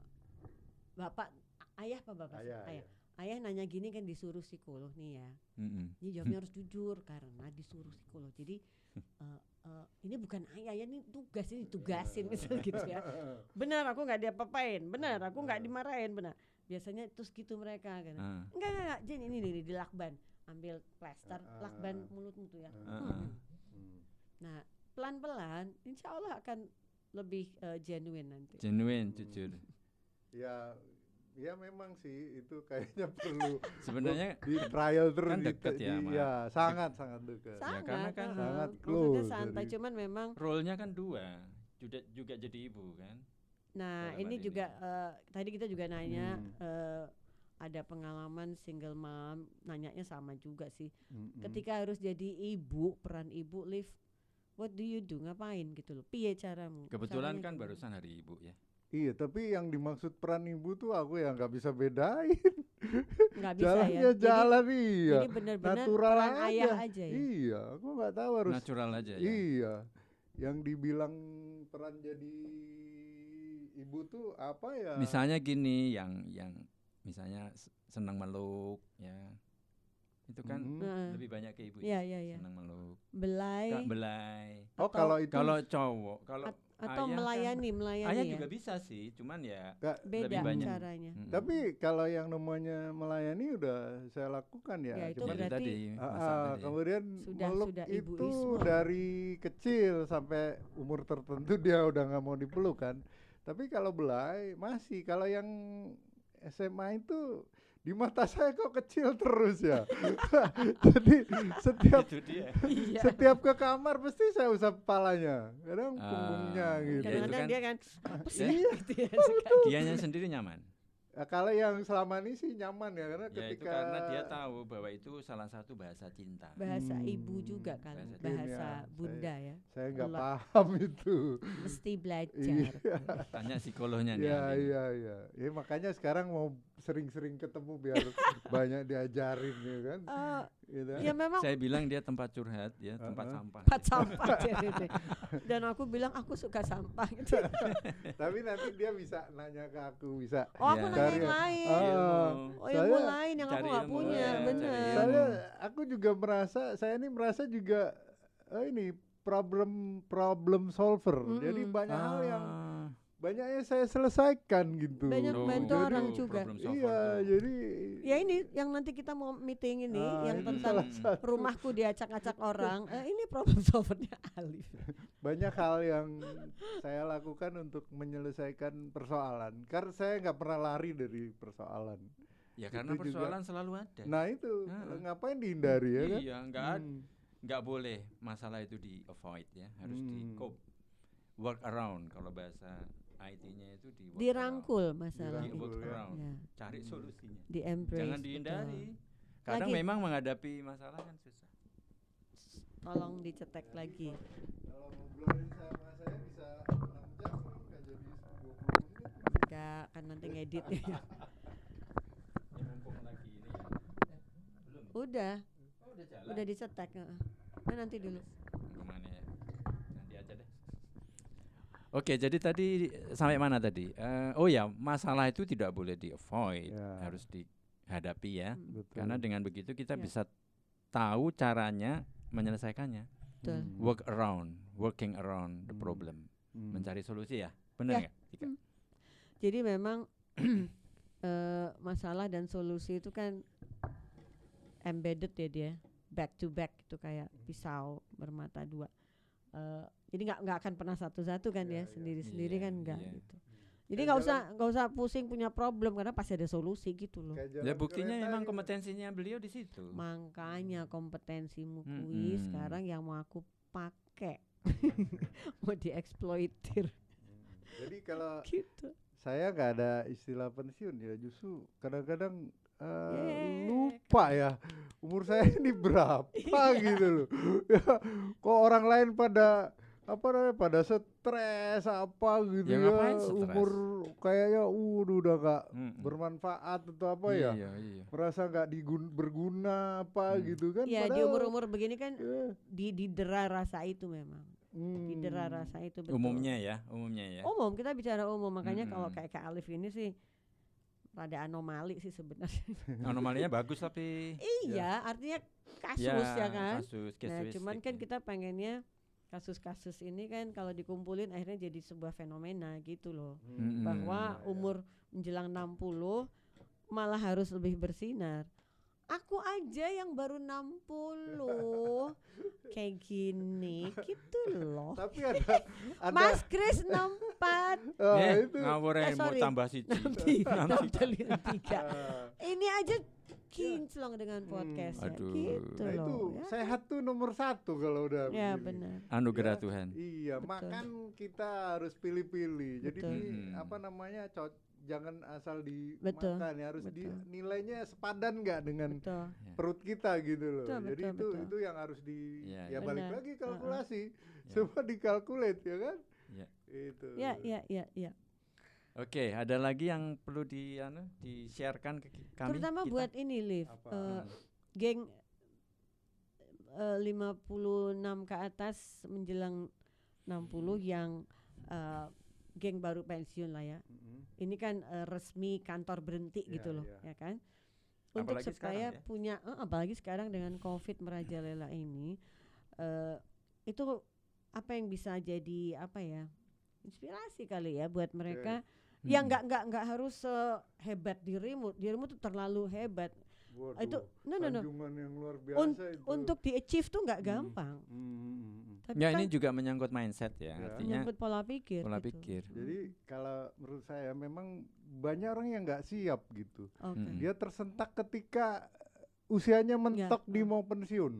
C: bapak, ayah apa bapak? sih?
D: Ayah,
C: ayah. Ayah nanya gini kan disuruh psikolog nih ya.
B: Mm-mm.
C: Ini jawabnya <laughs> harus jujur karena disuruh psikolog. Jadi <laughs> eh, eh, ini bukan ayah, ya ini tugas ini tugasin misalnya gitu ya. <laughs> Benar aku nggak diapa-apain, benar aku nggak dimarahin, benar. Biasanya terus gitu mereka kan.
B: Ah.
C: Enggak enggak, enggak. Jen ini nih di lakban, ambil plester,
D: Ah.
C: lakban mulutmu tuh ya.
B: Ah,
C: Hmm.
B: ah.
D: Hmm.
C: Nah, pelan-pelan insya Allah akan lebih eh, genuine nanti.
B: Genuine, jujur.
D: Ya, ya memang sih itu kayaknya <laughs> perlu
B: Sebenarnya
D: di trial terus
B: kan
D: di-
B: deket ya,
D: di- ya sangat sangat dekat.
C: Sangat,
B: karena kan
C: eh,
D: sangat close
C: santai,
D: dari-
C: cuman memang
B: role-nya kan dua. Juga juga jadi ibu kan.
C: Nah, ini
B: hal
C: juga eh, tadi kita juga nanya
D: Hmm.
C: eh, ada pengalaman single mom, nanyanya sama juga sih.
D: Mm-mm.
C: Ketika harus jadi ibu, peran ibu live what do you do? Ngapain gitu loh. Piye caramu?
B: Kebetulan
C: Caranya
B: kan barusan hari ibu ya.
D: Iya, tapi yang dimaksud peran ibu tuh aku yang nggak bisa bedain.
C: nggak <laughs> bisa
D: Jalannya
C: ya. Jadi-
D: jalan iya.
C: Jadi benar-benar
D: natural
C: peran
D: aja.
C: ayah aja ya.
D: Iya, aku nggak tahu harus.
B: Natural aja ya.
D: Iya, yang dibilang peran jadi ibu tuh apa ya?
B: Misalnya gini yang yang misalnya senang meluk ya. Itu kan.
C: Heeh.
B: lebih banyak ke ibu
C: Iya,
B: ya.
C: iya, iya.
B: Senang meluk.
C: Belai
B: belai.
D: Oh, kalau itu
B: Kalau cowok, kalau
C: at- atau
B: ayah kan-
C: melayani, melayani
B: ayah
C: ya.
B: juga bisa sih, cuman ya
D: nggak-
C: Beda
B: lebih banyak.
C: caranya.
B: mm,
D: tapi kalau yang namanya melayani udah saya lakukan ya.
C: Ya, itu
D: Cuman-
B: itu
C: berarti-
B: tadi
D: Ah, ah,
B: tadi.
D: kemudian
C: Sudah-
D: meluk
C: sudah
D: itu
C: ibuisme.
D: dari kecil sampai umur tertentu dia udah nggak mau dipeluk kan. Tapi kalau belai masih. Kalau yang SMA itu di mata saya kok kecil terus ya. <laughs> Jadi setiap
B: itu dia.
C: Iya.
D: setiap ke kamar pasti saya usap kepalanya, kadang punggungnya
B: iya,
D: gitu.
B: itu
C: Kadang-kadang
B: kan-
C: dia kan apa sih
B: Iya. <laughs>
C: gitu ya. <laughs>
B: Dianya sendiri nyaman.
D: Nah, kalau yang selama ini sih nyaman ya karena
B: Ya itu
D: ketika
B: karena dia tahu bahwa itu salah satu bahasa cinta.
C: Bahasa
D: Hmm,
C: ibu juga kan,
B: bahasa
C: bahasa
D: Ya,
C: bunda ya.
D: saya nggak paham itu.
C: Mesti belajar.
D: Iya.
B: Tanya psikolognya nih.
D: Iya iya iya. Ya makanya sekarang mau sering-sering ketemu biar <laughs> banyak diajarin ya kan. Gitu.
C: ya memang
B: Saya bilang dia tempat curhat, ya tempat
D: Uh-uh.
B: sampah.
C: empat sampah dia <laughs> gitu. Dan aku bilang aku suka sampah <laughs> gitu.
D: Tapi nanti dia bisa nanya ke aku bisa.
C: Oh aku
B: Iya.
C: nanya yang lain.
D: Ah.
C: Oh ilmu
D: Saya
C: lain yang aku nggak
B: ilmu,
C: punya,
B: ya,
C: benar.
D: Soalnya aku juga merasa saya ini merasa juga eh, ini problem problem solver. Jadi
C: Mm-mm.
D: banyak hal yang
B: Ah.
D: banyaknya saya selesaikan gitu.
C: Banyak
B: Oh,
C: bantu
B: jadi
C: orang juga.
D: Iya, jadi
C: Ya ini yang nanti kita mau meeting ini
D: Ah,
C: yang
D: itu
C: tentang
D: salah satu.
C: rumahku diacak-acak orang. Eh, ini problem <laughs> solvernya Alif.
D: banyak hal yang saya lakukan untuk menyelesaikan persoalan. Karena saya nggak pernah lari dari persoalan.
B: Ya karena
D: Itu juga.
B: persoalan selalu ada.
D: Nah itu
B: Ah.
D: ngapain dihindari ya kan?
B: iya, nggak
D: Hmm.
B: nggak boleh masalah itu di avoid ya, harus di
D: Hmm.
B: cope, work around kalau bahasa IT-nya itu di
C: dirangkul masalah
B: di
C: itu.
B: work
D: ya.
B: around.
C: Ya,
B: cari solusinya
C: di embrace.
B: jangan
C: betul.
B: dihindari kadang
C: Lagi.
B: memang menghadapi masalah kan susah
C: Tolong dicetek lagi.
D: Kalau ngobrolin sama saya bisa 6 jam nggak jadi 20 menit.
C: Enggak, kan nanti ngedit. <laughs>
B: ya mumpung lagi ini ya. Eh, belum
C: udah,
B: oh, udah jalan
C: udah dicetek. heeh. Nah, nanti dulu.
B: ke mana ya nanti aja deh oke jadi tadi sampai mana tadi Eh, oh ya masalah itu tidak boleh di avoid
D: Ya.
B: harus dihadapi ya
C: Hmm,
D: Betul.
B: karena dengan begitu kita
C: Ya.
B: bisa tahu caranya menyelesaikannya
C: Betul.
D: Hmm.
B: work around working around the
D: Hmm.
B: problem
D: Hmm.
B: mencari solusi ya benar
C: Ya. Hmm. Jadi memang <clears throat> eh, masalah dan solusi itu kan embedded ya dia, back to back itu kayak pisau bermata dua. Eh, jadi nggak nggak akan pernah satu-satu kan
D: Iya,
C: ya,
D: iya.
C: sendiri-sendiri
B: Iya,
C: kan enggak gitu. Jadi nggak usah nggak usah pusing punya problem karena pasti ada solusi gitu loh.
B: Ya buktinya memang kompetensinya beliau di situ
C: Makanya kompetensimu
B: Mm-mm.
C: kuis sekarang yang mau aku pakai <laughs> mau dieksploitir
D: Hmm. Jadi kalau <laughs>
C: gitu.
D: saya nggak ada istilah pensiun ya justru kadang-kadang eh,
C: Yeay,
D: lupa ya umur saya ini <laughs> berapa gitu loh ya, kok orang lain pada apa namanya pada stres apa gitu
B: Ya,
D: ya,
B: ngapain stres?
D: umur kayaknya udah udah nggak
B: Mm-mm.
D: bermanfaat atau apa ya
B: iya, iya.
D: merasa nggak digun berguna apa
B: Hmm.
D: gitu kan
C: Ya di
D: padahal,
C: umur-umur begini kan
D: ya,
C: di didera rasa itu memang.
D: hmm.
C: Didera rasa itu betul.
B: umumnya ya umumnya ya
C: Umum kita bicara umum makanya kalau
B: Mm-mm.
C: kayak Kak Alif ini sih rada anomali sih sebenarnya. <laughs>
B: anomalinya bagus tapi
C: iya, artinya kasus ya, kan.
B: kasus
C: Nah, cuman kan
B: ya.
C: kita pengennya kasus-kasus ini kan kalau dikumpulin akhirnya jadi sebuah fenomena gitu loh.
B: Mm-mm.
C: Bahwa
D: Ya, ya.
C: umur menjelang 60 malah harus lebih bersinar. Aku aja yang baru 60 kayak gini gitu loh.
D: tapi ada ada
C: Mas Kris 64
D: ah,
B: eh,
D: itu
B: ngawur
C: Eh,
B: mau
C: sorry.
B: tambah siji
C: nanti Ini aja kinclong dengan podcast ya.
B: Aduh.
C: gitu
D: nah
C: loh.
D: itu
C: ya.
D: sehat tuh nomor satu kalau udah
C: Ya benar.
B: anugerah
D: Ya,
B: Tuhan
D: Iya,
C: Betul.
D: makan kita harus pilih-pilih. Jadi
C: Betul.
D: di
B: Hmm.
D: apa namanya co- jangan asal
C: Betul,
D: dimakan ya harus di
C: betul.
D: nilainya sepadan nggak dengan
C: Betul.
D: perut kita gitu loh.
C: Betul,
D: Jadi
C: betul,
D: itu
C: betul.
D: itu yang harus di
B: Iya,
D: ya
B: iya.
D: balik
C: Benar.
D: lagi kalkulasi.
B: Ya.
D: Semua dikalkulat ya kan?
B: Ya.
D: Itu.
C: Ya ya ya ya.
B: Oke, ada lagi yang perlu di anu di-sharekan ke kami?
C: Terutama
B: kita?
C: buat ini Liv,
D: Apa?
B: Hmm.
C: geng eh, 56 ke atas menjelang 60 yang eh, geng baru pensiun lah ya.
D: Mm-mm.
C: Ini kan eh, resmi kantor berhenti
D: Ya,
C: gitu loh,
D: ya.
C: ya kan? Untuk
B: Apalagi
C: supaya
B: sekarang ya.
C: punya eh, apalagi sekarang dengan Covid merajalela ini eh itu apa yang bisa jadi apa ya? Inspirasi kali ya buat mereka yang
B: Mm-mm.
C: nggak nggak nggak harus hebat dirimu, dirimu tuh terlalu hebat.
D: Waduh,
C: itu no no no
D: yang luar biasa
C: Un-
D: itu.
C: untuk di achieve tuh nggak
B: Hmm.
C: gampang.
D: Hmm, hmm, hmm.
C: Tapi
B: Ya
C: kan
B: ini juga menyangkut mindset ya,
D: Ya.
B: artinya
C: menyangkut pola pikir.
B: pola
C: gitu.
B: pikir.
D: Jadi kalau menurut saya memang banyak orang yang nggak siap gitu.
C: Oke.
B: Mm-mm.
D: dia tersentak ketika usianya mentok di
C: eh.
D: mau pensiun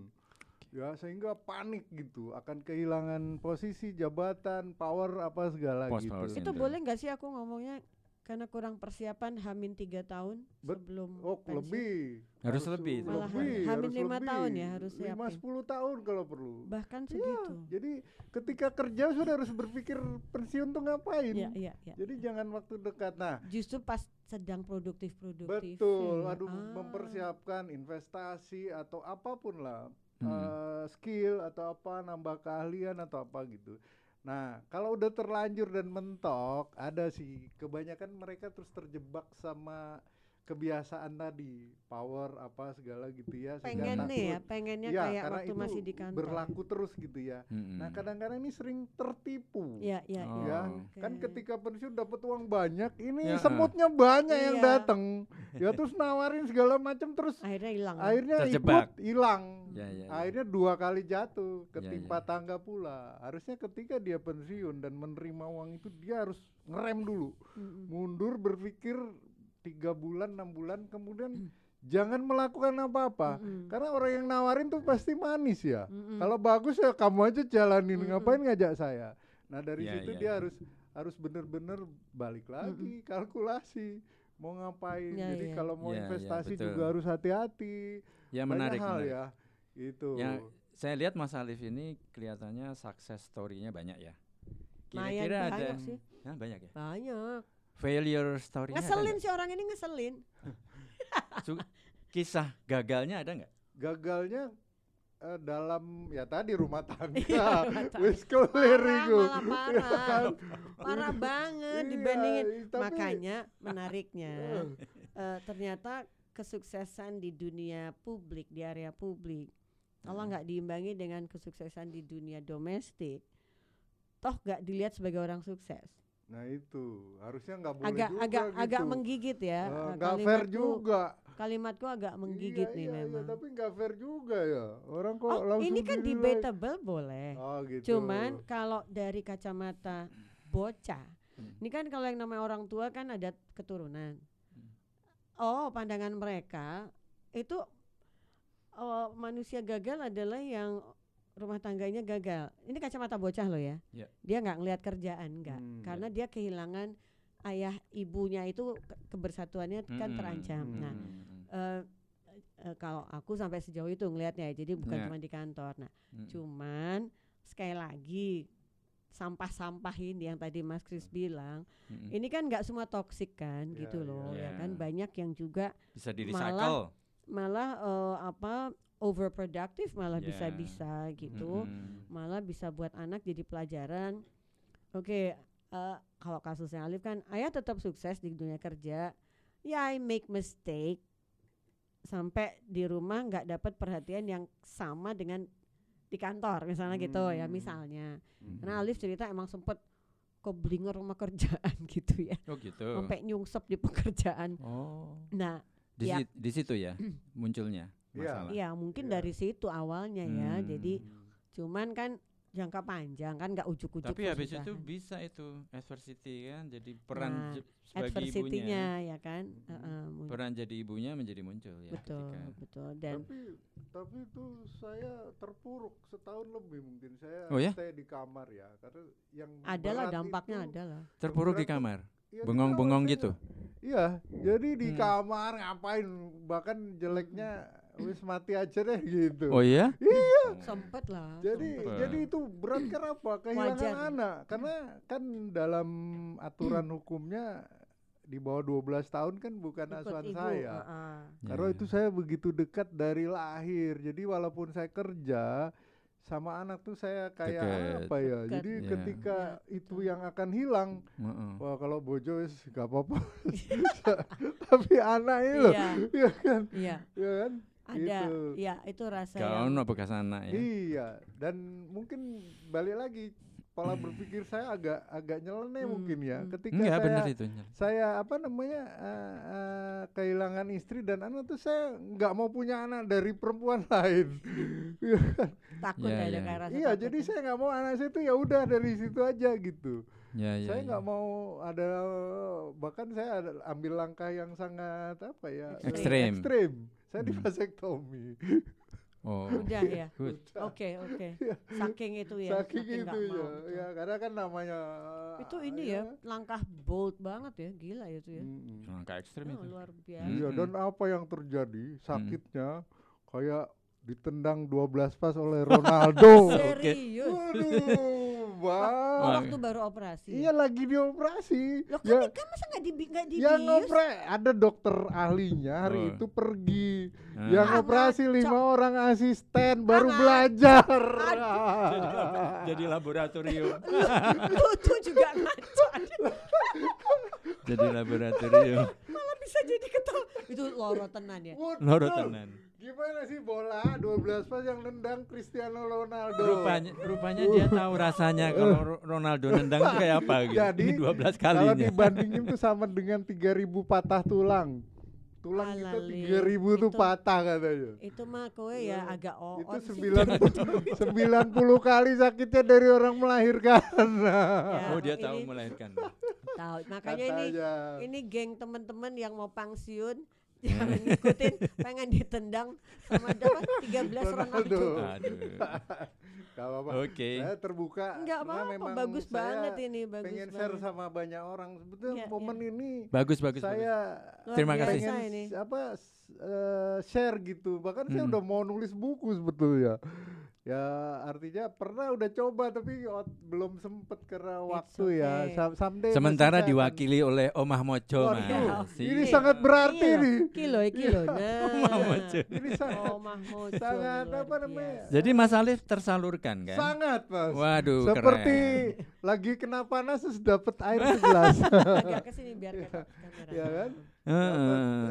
D: ya sehingga panik gitu akan kehilangan posisi jabatan power apa segala
B: Post
D: gitu
C: Itu boleh nggak sih aku ngomongnya karena kurang persiapan hamin tiga tahun
D: Bet-
C: sebelum
D: oh
C: pensiun?
D: lebih
B: Harus lebih itu.
C: Malah
D: lebih
C: hamin
D: harus
C: lima
D: lebih.
C: tahun ya harus
D: lima
C: siapin.
D: sepuluh tahun kalau perlu
C: Bahkan
D: Iya,
C: segitu.
D: jadi ketika kerja sudah harus berpikir pensiun tuh ngapain
C: Iya iya iya.
D: jadi jangan waktu dekat nah
C: Justru pas sedang produktif-produktif.
D: Betul,
C: ya.
D: aduh
C: Ah.
D: mempersiapkan investasi atau apa pun lah,
B: Hmm.
D: eh, skill atau apa, nambah keahlian atau apa gitu. Nah, kalau udah terlanjur dan mentok, ada sih kebanyakan mereka terus terjebak sama kebiasaan tadi, power apa segala gitu ya.
C: Pengen nih ya, pengennya
D: Iya,
C: kayak
D: karena
C: waktu
D: itu
C: masih di kantor.
D: berlaku terus gitu ya.
B: Mm-mm.
D: Nah, kadang-kadang ini sering tertipu.
C: Iya iya
B: Oh.
C: iya.
D: Ya,
C: Oke.
D: kan ketika pensiun dapat uang banyak, ini
B: Ya,
D: semutnya banyak yang
C: Iya.
D: datang. <laughs> Ya terus nawarin segala macam terus
C: akhirnya hilang. ya?
D: akhirnya
B: Terjebak.
D: ikut hilang.
B: Ya, ya, ya.
D: Akhirnya dua kali jatuh,
B: Ya,
D: ketimpa
B: ya.
D: tangga pula. Harusnya ketika dia pensiun dan menerima uang itu dia harus ngerem dulu, mundur berpikir tiga bulan enam bulan kemudian
C: Hmm.
D: jangan melakukan apa-apa.
C: Mm-mm.
D: Karena orang yang nawarin tuh pasti manis ya.
C: Mm-mm.
D: Kalau bagus ya kamu aja jalanin,
C: Mm-mm.
D: ngapain ngajak saya? Nah dari
B: Ya,
D: situ
B: ya,
D: dia
B: ya.
D: harus harus bener-bener balik lagi kalkulasi mau ngapain.
C: Ya,
D: Jadi
C: ya.
D: kalau mau
B: Ya, ya,
D: investasi
B: betul.
D: juga harus hati-hati.
B: Ya
D: Banyak
B: menarik,
D: hal
B: menarik.
D: ya. Itu.
B: Ya, saya lihat Mas Alif ini kelihatannya success story-nya banyak ya. Kira-kira ada
C: banyak sih.
B: Hah, banyak ya.
C: Banyak.
B: Failure story-nya ada
C: Ngeselin sih orang ini ngeselin. <laughs>
B: Kisah gagalnya ada nggak?
D: Gagalnya eh, dalam ya tadi rumah tangga.
C: Iya. <laughs>
D: Wis clear
C: Parah,
D: iku.
C: malah parah. Parah banget
D: Iya,
C: dibandingin.
D: tapi-
C: Makanya menariknya
D: Eh, <laughs>
C: eh, ternyata kesuksesan di dunia publik di area publik kalau nggak diimbangi dengan kesuksesan di dunia domestik toh nggak dilihat sebagai orang sukses
D: Nah itu harusnya nggak boleh
C: agak
D: juga
C: agak
D: gitu.
C: agak menggigit ya
D: Eh,
C: eh,
D: nggak fair
C: kalimatku-
D: juga.
C: kalimatku agak menggigit
D: iya,
C: nih
D: iya, iya,
C: memang
D: tapi nggak fair juga ya. Orang kok
C: oh
D: langsung
C: ini kan
D: dinilai.
C: debatable boleh
D: Oh gitu.
C: cuman kalau dari kacamata bocah
B: Hmm.
C: ini kan kalau yang namanya orang tua kan ada keturunan
B: Hmm.
C: oh pandangan mereka itu oh, manusia gagal adalah yang rumah tangganya gagal ini kacamata bocah loh ya
B: Ya.
C: dia nggak ngelihat kerjaan nggak
D: Hmm,
C: karena dia kehilangan ayah ibunya itu ke- kebersatuannya kan
B: Mm-mm,
C: terancam
D: Hmm.
C: nah
B: mm-mm,
C: eh, eh, kalau aku sampai sejauh itu ngelihatnya ya jadi bukan
B: Ya.
C: cuma di kantor nah
B: mm-mm.
C: Cuman sekali lagi sampah-sampah ini yang tadi Mas Kris bilang,
B: Mm-mm.
C: ini kan nggak semua toksik kan
D: Ya,
C: gitu
D: ya,
C: loh
B: ya.
C: ya kan banyak yang juga
B: bisa di
C: malah malah eh, apa overproductive malah
B: Ya.
C: bisa-bisa gitu,
B: Mm-mm.
C: malah bisa buat anak jadi pelajaran. Oke, eh, kalau kasusnya Alif kan ayah tetap sukses di dunia kerja. Ya I make mistake sampai di rumah nggak dapat perhatian yang sama dengan di kantor misalnya gitu ya
D: Hmm.
C: misalnya.
D: Hmm.
C: Karena Alif cerita emang sempet keblinger sama kerjaan <laughs> gitu ya,
B: Oh gitu.
C: sampai nyungsep di pekerjaan.
B: Oh.
C: Nah,
B: Di,
C: Ya.
B: sit- di situ ya <clears throat> munculnya. Masalah.
C: iya mungkin
D: Iya.
C: dari situ awalnya ya.
B: Hmm.
C: Jadi cuman kan jangka panjang kan nggak ujuk-ujuk.
B: Tapi habis itu
C: kesusahan.
B: bisa itu adversity kan jadi peran
C: Nah,
B: sebagai
C: adversity-nya
B: ibunya.
C: ya kan. Heeh, mun-
B: Peran jadi ibunya menjadi muncul ya.
C: betul,
B: ketika-
C: betul. Dan
D: tapi tapi itu saya terpuruk setahun lebih mungkin saya
B: Oh ya?
D: stay di kamar ya karena yang
C: adalah dampaknya
D: itu-
C: adalah.
B: Terpuruk di kamar.
D: Iya, di
B: Bengong-bengong gitu.
D: Iya, jadi di
B: Hmm.
D: kamar ngapain bahkan jeleknya wis mati aja deh gitu.
B: Oh iya?
D: Iya.
C: Sempet lah.
D: Jadi
C: sempet.
D: Jadi itu berat kenapa? Kehilangan
C: Wajar.
D: anak. Karena kan dalam aturan hukumnya di bawah 12 tahun kan bukan
C: Ikut
D: asuhan
C: ibu,
D: saya.
C: heeh.
D: Karena
B: Ya.
D: itu saya begitu dekat dari lahir. Jadi walaupun saya kerja sama anak tuh saya kayak
B: Deket.
D: apa ya?
C: Deket.
D: Jadi
B: Ya.
D: ketika
C: Ya,
D: itu yang akan hilang,
B: Heeh.
D: wah kalau bojo wis gak apa-apa. <laughs> Tapi anak ini loh,
C: Iya,
D: ya kan?
C: iya.
D: Ya kan?
C: Ada,
D: Gitu.
C: ya itu rasa
B: Gak
C: yang
B: bekas anak ya.
D: Iya, dan mungkin balik lagi pola berpikir saya agak agak nyeleneh
C: Hmm,
D: mungkin ya.
C: hmm.
D: Ketika
B: Enggak
D: saya
B: benar itu.
D: Saya apa namanya eh, eh, kehilangan istri dan anak tuh saya nggak mau punya anak dari perempuan <laughs> lain. Iya kan?
C: takut
B: Ya,
C: ada
B: ya.
C: kayak rasa
D: iya,
C: takut
D: jadi
C: ya.
D: saya nggak mau anak saya tuh ya udah dari situ aja gitu.
B: Ya, ya,
D: saya
B: ya.
D: nggak mau ada bahkan saya ada ambil langkah yang sangat apa ya
B: Ekstrim.
D: ekstrim. Saya di
B: Hmm.
D: vasektomi.
B: Oh.
C: Udah ya.
B: Good.
C: Oke, oke.
D: Iya.
C: Saking itu ya.
D: Saking
C: nggak
D: itu ya,
C: mau,
D: ya karena kan namanya
C: Itu ini ya, langkah bold banget ya, gila itu ya.
D: Mm-mm.
B: Langkah ekstrim
C: Oh,
B: itu.
C: luar biasa.
D: Iya,
B: Mm-mm.
D: dan apa yang terjadi? Sakitnya kayak ditendang 12 pas oleh Ronaldo. <laughs>
C: Serius.
D: Waduh,
C: Oh,
D: Bang.
C: waktu baru operasi.
D: Iya lagi dioperasi.
C: Loh kan,
D: Ya,
C: kan masa nggak di nggak dibius?
D: yang ngopre ada dokter ahlinya hari
B: Oh.
D: itu pergi.
B: Ah.
D: Yang
C: Ah,
D: operasi lima orang asisten baru belajar.
B: jadi, <laughs> jadi laboratorium. <laughs>
C: Lu tuh juga ngaco.
B: jadi laboratorium.
C: Malah bisa jadi ketua. Itu loro tenan ya.
D: Waduh,
B: Loro tenan.
D: Gimana sih bola 12 pas yang nendang Cristiano Ronaldo?
B: Rupanya rupanya dia tahu rasanya kalau Ro- Ronaldo nendang itu kayak apa gitu.
D: Jadi,
B: Ini 12
D: Kalau
B: kalinya.
D: dibandingin tuh sama dengan 3000 patah tulang. Tulang kita
C: Alali,
D: 3000 tuh
C: itu-
D: patah katanya.
C: Itu mah kowe ya agak on
D: itu
C: sih.
D: 90 90 kali sakitnya dari orang melahirkan.
C: Ya,
B: oh dia tahu
C: ini-
B: melahirkan.
C: Tahu. Makanya ini
D: Katanya.
C: ini geng teman-teman yang mau pensiun jangan ngikutin pengen ditendang sama apa 13 Ronaldo.
B: Aduh. <laughs>
D: Gak apa-apa.
B: Oke.
D: Saya terbuka.
C: Enggak apa-apa,
D: memang
C: bagus
D: saya
C: banget ini, bagus
D: pengen share
C: banget.
D: sama banyak orang. Sebetulnya
C: Iya,
D: momen ini
B: Bagus bagus.
D: saya
C: Luar
B: Terima kasih.
D: pengen
C: ini.
D: apa eh, share gitu. Bahkan saya
B: Hmm.
D: udah mau nulis buku sebetulnya. Ya artinya pernah udah coba tapi ot- belum sempet karena
C: It's
D: waktu ya.
C: okay.
D: Sam- someday.
B: Sementara
D: akan-
B: diwakili oleh Omah Mojo
D: Waduh,
B: Mas.
D: ini
B: Iya.
D: sangat berarti
C: Iya,
D: nih.
C: Kilo kilo. Nah.
B: Omah Mojo.
D: Ini sangat
C: Oh, Mahmoud.
D: sangat apa namanya?
B: Jadi Mas Alif tersalurkan kan?
D: sangat mas.
B: Waduh,
D: Seperti
B: keren.
D: lagi kena panas terus dapat air segelas.
C: Agak ke sini biar ke kamera.
D: ya kan?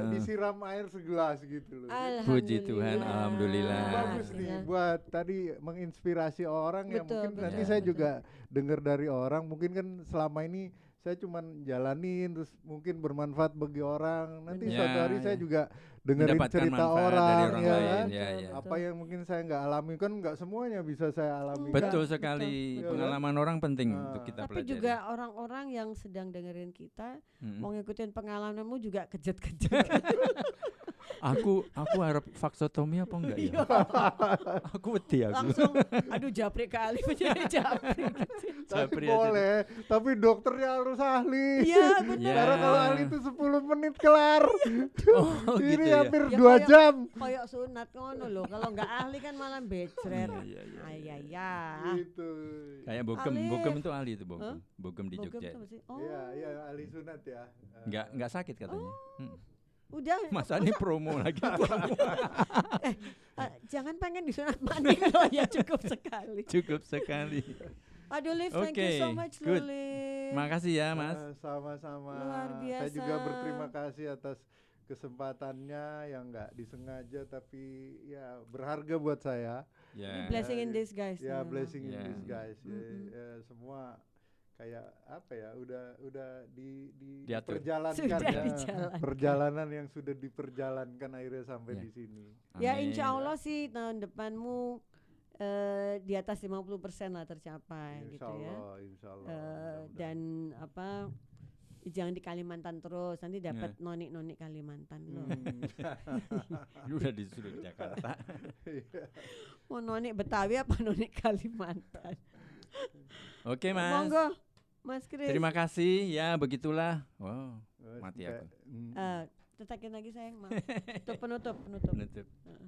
D: Disiram air segelas gitu loh.
B: Puji Tuhan, alhamdulillah.
D: Bagus nih
C: Ya.
D: buat tadi menginspirasi orang ya
C: Betul,
D: mungkin
C: betul,
D: nanti
B: betul.
D: saya juga dengar dari orang mungkin kan selama ini saya cuman jalanin terus mungkin bermanfaat bagi orang nanti
B: Benar.
D: suatu hari
B: Ya,
D: saya
B: ya.
D: juga dengerin
B: Mendapatkan
D: cerita
B: manfaat
D: orang,
B: dari orang
D: ya
B: lain,
D: kan
B: ya, ya.
D: apa yang mungkin saya nggak alami kan nggak semuanya bisa saya alami kan?
B: Betul
C: Betul,
B: sekali.
D: betul.
B: Pengalaman orang penting
D: Ah.
B: untuk kita
C: Tapi
B: pelajari.
C: juga orang-orang yang sedang dengerin kita
B: Mm-mm.
C: mau ngikutin pengalamanmu juga kejut-kejut. <laughs>
B: aku aku harap vaksotomi apa enggak ya? aku wedi aku.
C: Langsung aduh japri kali menjadi <laughs> japri.
D: tapi
B: Japri aja
D: boleh tapi dokternya harus ahli
C: Iya benar.
B: Ya.
D: karena kalau ahli itu 10 menit kelar <laughs>
B: Oh,
D: ini
B: gitu ya.
D: hampir
C: Ya,
D: dua
C: kayak-
D: jam
C: Koyok sunat ngono loh. Kalau nggak ahli kan malah becret.
B: Iya, iya, iya.
C: Ayaya.
D: gitu
B: Kayak Bogem,
C: Alif.
B: Bogem itu ahli itu Bogem.
C: Hah?
B: Bogem di Jogja.
C: sih? Oh,
D: Iya, iya ahli sunat ya.
B: Enggak enggak sakit katanya.
C: Oh.
B: Mm.
C: Udah.
B: Masa ini promo lagi. <laughs>
C: eh, jangan pengen disunat mandi loh <laughs> ya cukup sekali.
B: Cukup sekali.
C: Aduh Liv, thank you so much
B: good.
C: Liv.
B: Makasih ya, Mas.
D: eh, Sama-sama.
C: Luar
D: Saya juga
C: biasa.
D: berterima kasih atas kesempatannya yang nggak disengaja tapi ya berharga buat saya.
B: Ya.
C: Blessing in disguise.
D: Ya
C: memang.
D: blessing in
B: Ya.
D: disguise. Ya,
C: Mm-mm.
D: ya, semua kayak apa ya udah udah di di
B: Diatur.
D: diperjalankan
C: Sudah
D: ya.
C: dijalankan.
D: perjalanan yang sudah diperjalankan akhirnya sampai
B: Ya.
D: di sini.
C: Ya
B: Amin.
C: insya Allah sih tahun depanmu eh, di atas 50% lah tercapai
D: Insya
C: gitu ya.
D: Allah, insya Allah.
C: Eh,
D: mudah-mudahan.
C: dan apa jangan di Kalimantan terus nanti dapat nonik-nonik Kalimantan loh.
D: Hmm. <laughs>
B: Lu udah disuruh ke Jakarta.
D: Iya.
C: Mau nonik Betawi apa nonik Kalimantan?
B: Oke, Mas.
C: Monggo Mas Kris.
B: Terima kasih. Ya, begitulah. Wow.
D: Eh,
B: Mati aku.
C: Eh, tetakin lagi sayang maaf. <laughs> Tutup penutup penutup.
B: Penutup.
C: Heeh.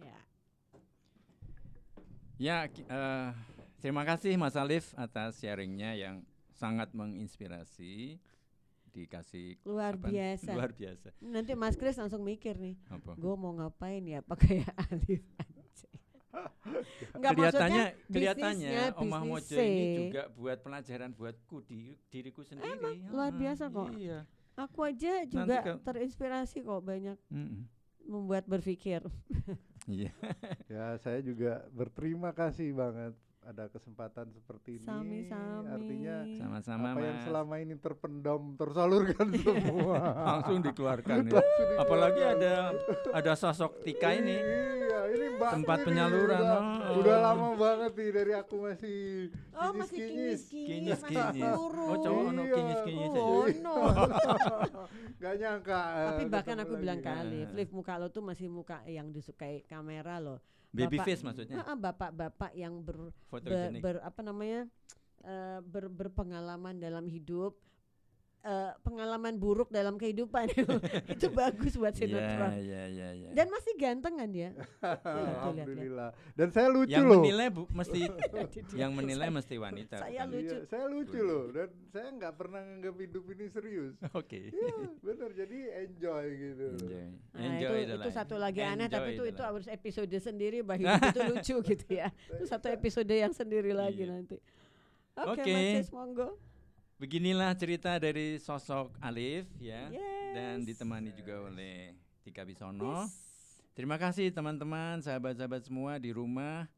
C: Ya.
B: Ya, eh, terima kasih Mas Alif atas sharingnya yang sangat menginspirasi. Dikasih
C: Luar
B: apa?
C: biasa.
B: Luar biasa.
C: Nanti Mas Kris langsung mikir nih,
B: Apa?
C: gue mau ngapain ya pakai <laughs> Alif. <laughs> Enggak
B: kelihatannya kelihatannya Omah Mojo ini juga buat pelajaran buatku di diriku sendiri.
C: luar
B: Ah,
C: biasa kok.
B: Iya.
C: Aku aja juga
B: ke-
C: terinspirasi kok banyak
B: Mm-mm.
C: membuat berpikir.
B: Iya. <laughs>
D: Ya saya juga berterima kasih banget ada kesempatan seperti ini.
C: Sami-sami.
D: Artinya
B: Sama-sama
D: apa yang
B: Mas.
D: selama ini terpendam tersalurkan <laughs> semua.
B: Langsung dikeluarkan ya.
D: Langsung dikeluarkan.
B: Apalagi ada ada sosok Tika ini.
D: Iya, ini Mbak
B: Tempat
D: ini
B: penyaluran,
D: Udah,
B: oh.
D: udah lama banget nih dari aku masih
C: Oh masih
D: kinyis-kinyis,
C: masih
B: Kinyis-kinyis.
C: kurus.
B: Oh, cowok no
D: Iya.
B: kinyis-kinyis aja.
C: Oh no. <laughs>
D: Gak nyangka. eh,
C: Tapi bahkan aku
D: lagi.
C: bilang
B: Ya.
C: Alif, Liv muka lo tuh masih muka yang disukai kamera loh.
B: Baby
C: Bapak-
B: face maksudnya.
C: Bapak-bapak yang ber, ber, ber- apa namanya eh, ber, berpengalaman dalam hidup eh, pengalaman buruk dalam kehidupan <laughs> itu bagus buat
B: Iya,
C: sinetron
B: iya, iya, iya.
C: dan masih ganteng kan dia <laughs> lihat.
D: Alhamdulillah. Dan saya lucu
B: yang
D: loh.
B: menilai bu, mesti <laughs> yang menilai mesti wanita.
C: Saya
B: bukan?
C: lucu.
D: Iya, saya lucu loh dan saya nggak pernah nganggap hidup ini serius.
B: Oke.
D: Iya, bener jadi enjoy gitu. loh.
B: Enjoy.
C: Nah,
B: Enjoy
C: itu, itu satu lagi aneh
B: Enjoy
C: tapi itu itu harus episode sendiri bahwa hidup itu lucu gitu ya itu satu episode yang sendiri lagi
B: Iya.
C: nanti oke. Mas Cis, monggo
B: Beginilah cerita dari sosok Alif ya dan
C: Yes.
B: ditemani juga oleh Tika Bisono.
C: Yes.
B: Terima kasih teman-teman, sahabat-sahabat semua di rumah.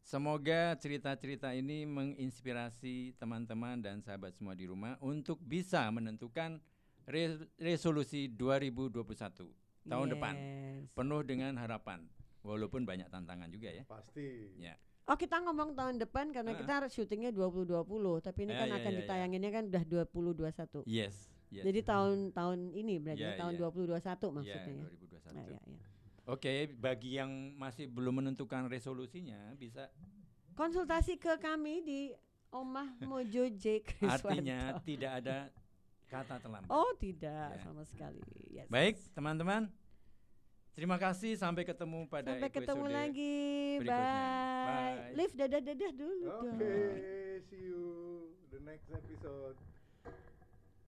B: Semoga cerita-cerita ini menginspirasi teman-teman dan sahabat semua di rumah untuk bisa menentukan re- resolusi 2021 tahun depan
C: Yes.
B: penuh dengan harapan. Walaupun banyak tantangan juga ya.
D: Pasti.
B: Ya.
C: Oh kita ngomong tahun depan karena
B: Ah.
C: kita syutingnya 2020 tapi ini
B: Ya,
C: kan
B: ya,
C: akan
B: ya, ya.
C: ditayanginnya kan udah 2021.
B: Yes, Yes.
C: Jadi tahun tahun ini berarti
B: Iya,
C: ya, tahun
B: iya.
C: 2021
B: Iya,
C: maksudnya ya.
B: 2021.
C: Nah, ya, ya.
B: Oke, bagi yang masih belum menentukan resolusinya bisa
C: Konsultasi ke kami di Omah Mojo J
B: artinya tidak ada kata terlambat.
C: Oh tidak
B: Ya.
C: sama sekali. Yes.
B: Baik, teman-teman. Terima kasih sampai ketemu pada
C: Sampai ketemu
B: episode
C: lagi.
B: berikutnya.
C: Bye.
B: Bye.
C: Liv dadah dadah dulu
D: Oke,
C: dong.
D: see you the next episode.